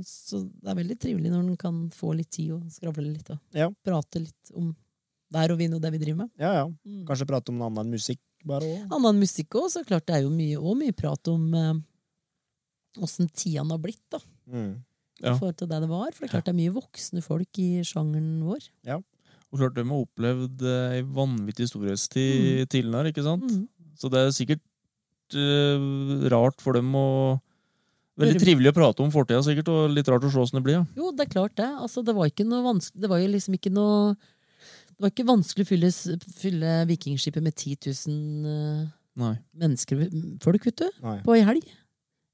så det er veldig trivelig når en kan få litt tid og skravle litt og Ja. prate litt om vær og vind og det vi driver med. Ja, ja. Mm. Kanskje prate om noe annet enn musikk, bare òg. Annen musikk òg, så klart det er jo mye, og mye prat om eh, tida har blitt, da. Mm. Ja. I forhold til det det var. For det er klart det er mye voksne folk i sjangeren vår. Ja. Og klart de har opplevd eh, ei vanvittig storhetstid tidligere, ikke sant? Mm. Så det er sikkert eh, rart for dem å Veldig trivelig å prate om fortida, sikkert, og litt rart å se åssen det blir. Ja. Jo, det er klart det. Altså, det var ikke noe vanskelig Det var jo liksom ikke noe Det var ikke vanskelig å fylle, fylle Vikingskipet med 10 000 eh, Nei. mennesker, folk, vet du, Nei. på ei helg.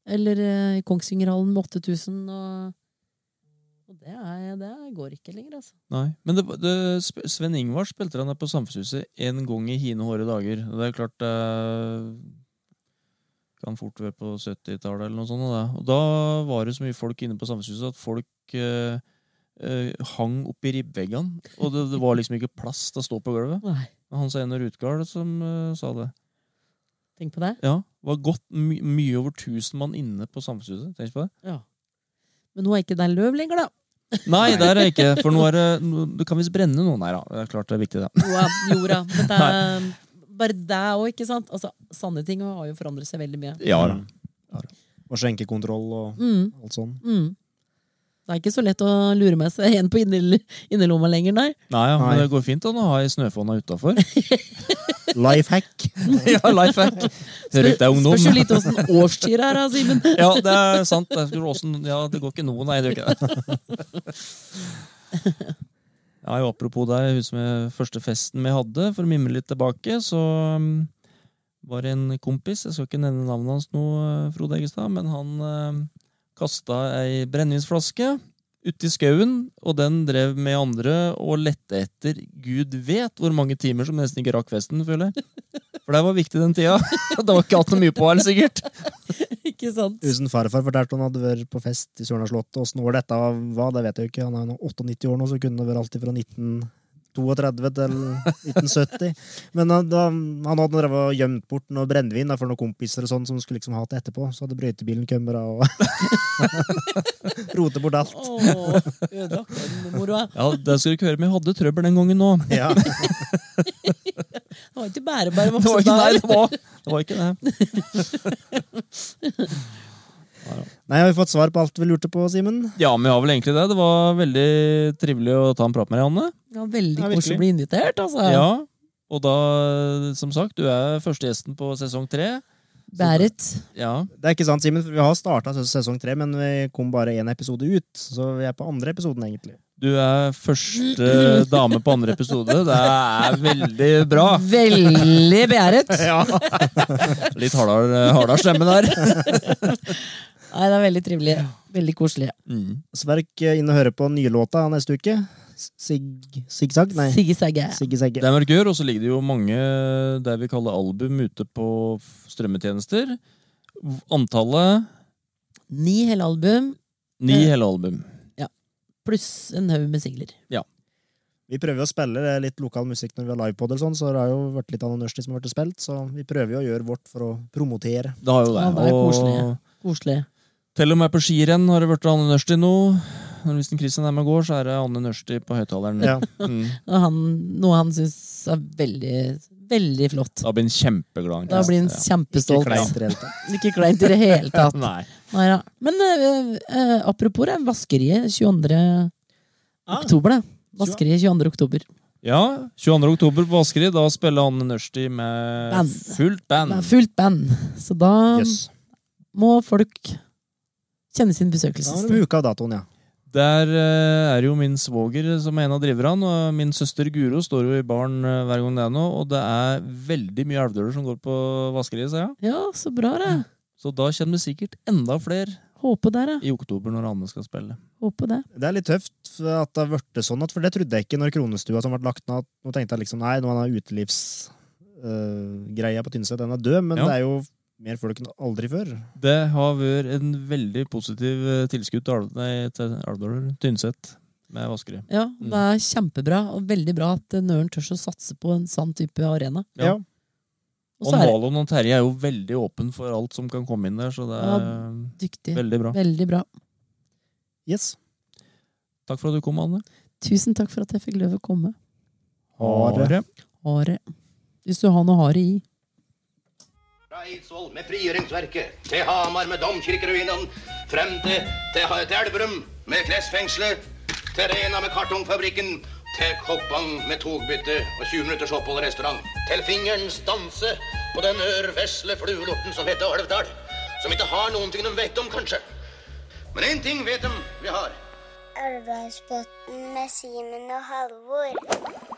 Eller eh, i Kongsvingerhallen med 8000, og, og det, er, det går ikke lenger, altså. Nei. Men det, det, Sven Ingvar spilte han der på Samfunnshuset en gang i hine hårde dager. Det er klart det kan fort være på 70-tallet eller noe sånt. Da. Og da var det så mye folk inne på Samfunnshuset at folk eh, eh, hang oppi ribbeggene. Og det, det var liksom ikke plass til å stå på gulvet. Nei, Hans Einar Utgard som eh, sa det. tenk på det. Ja, det var godt my mye over 1000 mann inne på Samfunnshuset. Tenk på det. Ja. Men nå er ikke det løv lenger, da. Nei, der er det ikke. For nå er det nå- Det kan visst brenne noe. her, da, det er klart det er viktig, det. Jo, ja, jorda. Men det er bare det òg, ikke sant? Altså, Sanne ting har jo forandret seg veldig mye. Ja da. Og skjenkekontroll og Mm, alt sånn. mm. Det er ikke så lett å lure med seg en på innerlomma lenger, nei. Nei, ja, men Nei. det går fint an å ha ei snøfonna utafor. Life hack. ja, life hack. Hører ikke det ungdom? Spørs jo litt åssen årstid det er, da, Simen. Ja, det er sant. Er ja, det går ikke noe, nei. Det gjør ikke det. Ja, jo, apropos det, jeg husker med første festen vi hadde, for å mimre litt tilbake, så um, var det en kompis, jeg skal ikke nevne navnet hans nå, eh, Frode Eggestad, men han um, kasta ei brennevinsflaske uti skauen, og den drev med andre og lette etter gud vet hvor mange timer som nesten ikke rakk festen, føler jeg. For det var viktig den tida. Det var ikke hatt noe mye på her, sikkert. Ikke sant? Husen farfar fortalte han hadde vært på fest i Sørna slott. Åssen år dette var, det vet jeg jo ikke. Han er jo 98 år nå, så kunne det vært alltid fra 1932 til 1970. Men han, da, han hadde drevet og gjemt bort noe brennevin for noen kompiser og sånn som skulle liksom ha det etterpå. Så hadde brøytebilen kommet og rotet bort alt. Åh, ødelagt den moroa. Ja, det skal du ikke høre, men jeg hadde trøbbel den gangen nå. Ja. Det var ikke bare bare Det var nei, det var, det var ikke det. Nei, har vi fått svar på alt vi lurte på, Simen? Ja, men vi har vel egentlig det. Det var veldig trivelig å ta en prat med deg, Anne. Ja, veldig Ja, koselig å bli invitert, altså. Ja, og da, som sagt, du er første gjesten på sesong tre. Berit. Ja, Det er ikke sant, Simen, vi har starta sesong tre, men vi kom bare én episode ut. Så vi er på andre episoden, egentlig. du er første dame på andre episode. Det er veldig bra. Veldig beæret. Litt hardere hardere stemme der. Nei, det er veldig trivelig. Veldig koselig. Mm. Sverk inn og høre på nye låta neste uke. Sig... Sigzag? Nei. Sigge Sagge. Sigge Segge. Det er mørkør, og så ligger det jo mange det vi kaller album ute på strømmetjenester. Antallet Ni hele album, ni Eh. hele album. Ja. pluss en haug med singler. Ja. Vi prøver å spille litt lokal musikk når vi har livepod, sånn, så det har jo vært litt annerledes som har vært spilt, så vi prøver jo å gjøre vårt for å promotere. Det har jo det. Ja, det er og koselig. Koselig. Til og med på skirenn har det vært Anne Nørsti nå. Hvis Kristian er med og går, så er det Anne Nørsti på høyttaleren. Ja. Mm. Han, noe han syns er veldig, veldig flott. Da blir han kjempeglad. Da blir han Ikke kjempestolt. kleint i det hele tatt. Ikke kleint i det hele tatt. Nei. Neida. Men uh, eh, apropos det, vaskeriet 22. Ah. oktober, Det. Vaskeriet 22. oktober. Ja, 22. oktober på Vaskeri. Da spiller Anne Nørsti med Band. fullt band. Er fullt band. Så da yes. må folk kjenne sin Da har besøkelsestid. huka datoen, ja. Der eh, er jo min svoger som er en av driverne, og min søster Guro står jo i baren eh, hver gang det er noe, og det er veldig mye elvdøler som går på vaskeriet, sa jeg. Ja, så bra, det. Så da kommer det sikkert enda flere Håper det, ja. i oktober når Anne skal spille. Håper det. Det er litt tøft at det har blitt sånn, for det trodde jeg ikke når Kronestua som ble lagt ned. Nå tenkte jeg liksom nei, nå er utelivsgreia på Tynset den er død, men Ja. det er jo mer folk enn aldri før. Det har vært en veldig positiv eh, tilskudd til nei, til Alvdal Tynset med vaskere. Ja, Mm. det er kjempebra, og veldig bra at Nøren tør å satse på en sånn type arena. Ja. Ja. Og er Malon og Terje er jo veldig åpen for alt som kan komme inn der, så det er dyktig. veldig bra. Veldig bra. Yes. Takk for at du kom, Anne. Tusen takk for at jeg fikk lov å komme. Hare. Hare. Hvis du har noe hare i. Fra Eidsvoll med frigjøringsverket, til Hamar med domkirkeruinene, frem til, til, til Elverum med klesfengselet, til Rena med kartongfabrikken, til Koppang med togbytte og 20 minutters opphold i restaurant, til Fingerens danse på den ørvesle fluelorten som heter Alvdal. Som ikke har noen ting de vet om, kanskje. Men én ting vet de vi har. Elvdalsbotn med Simen og Halvor.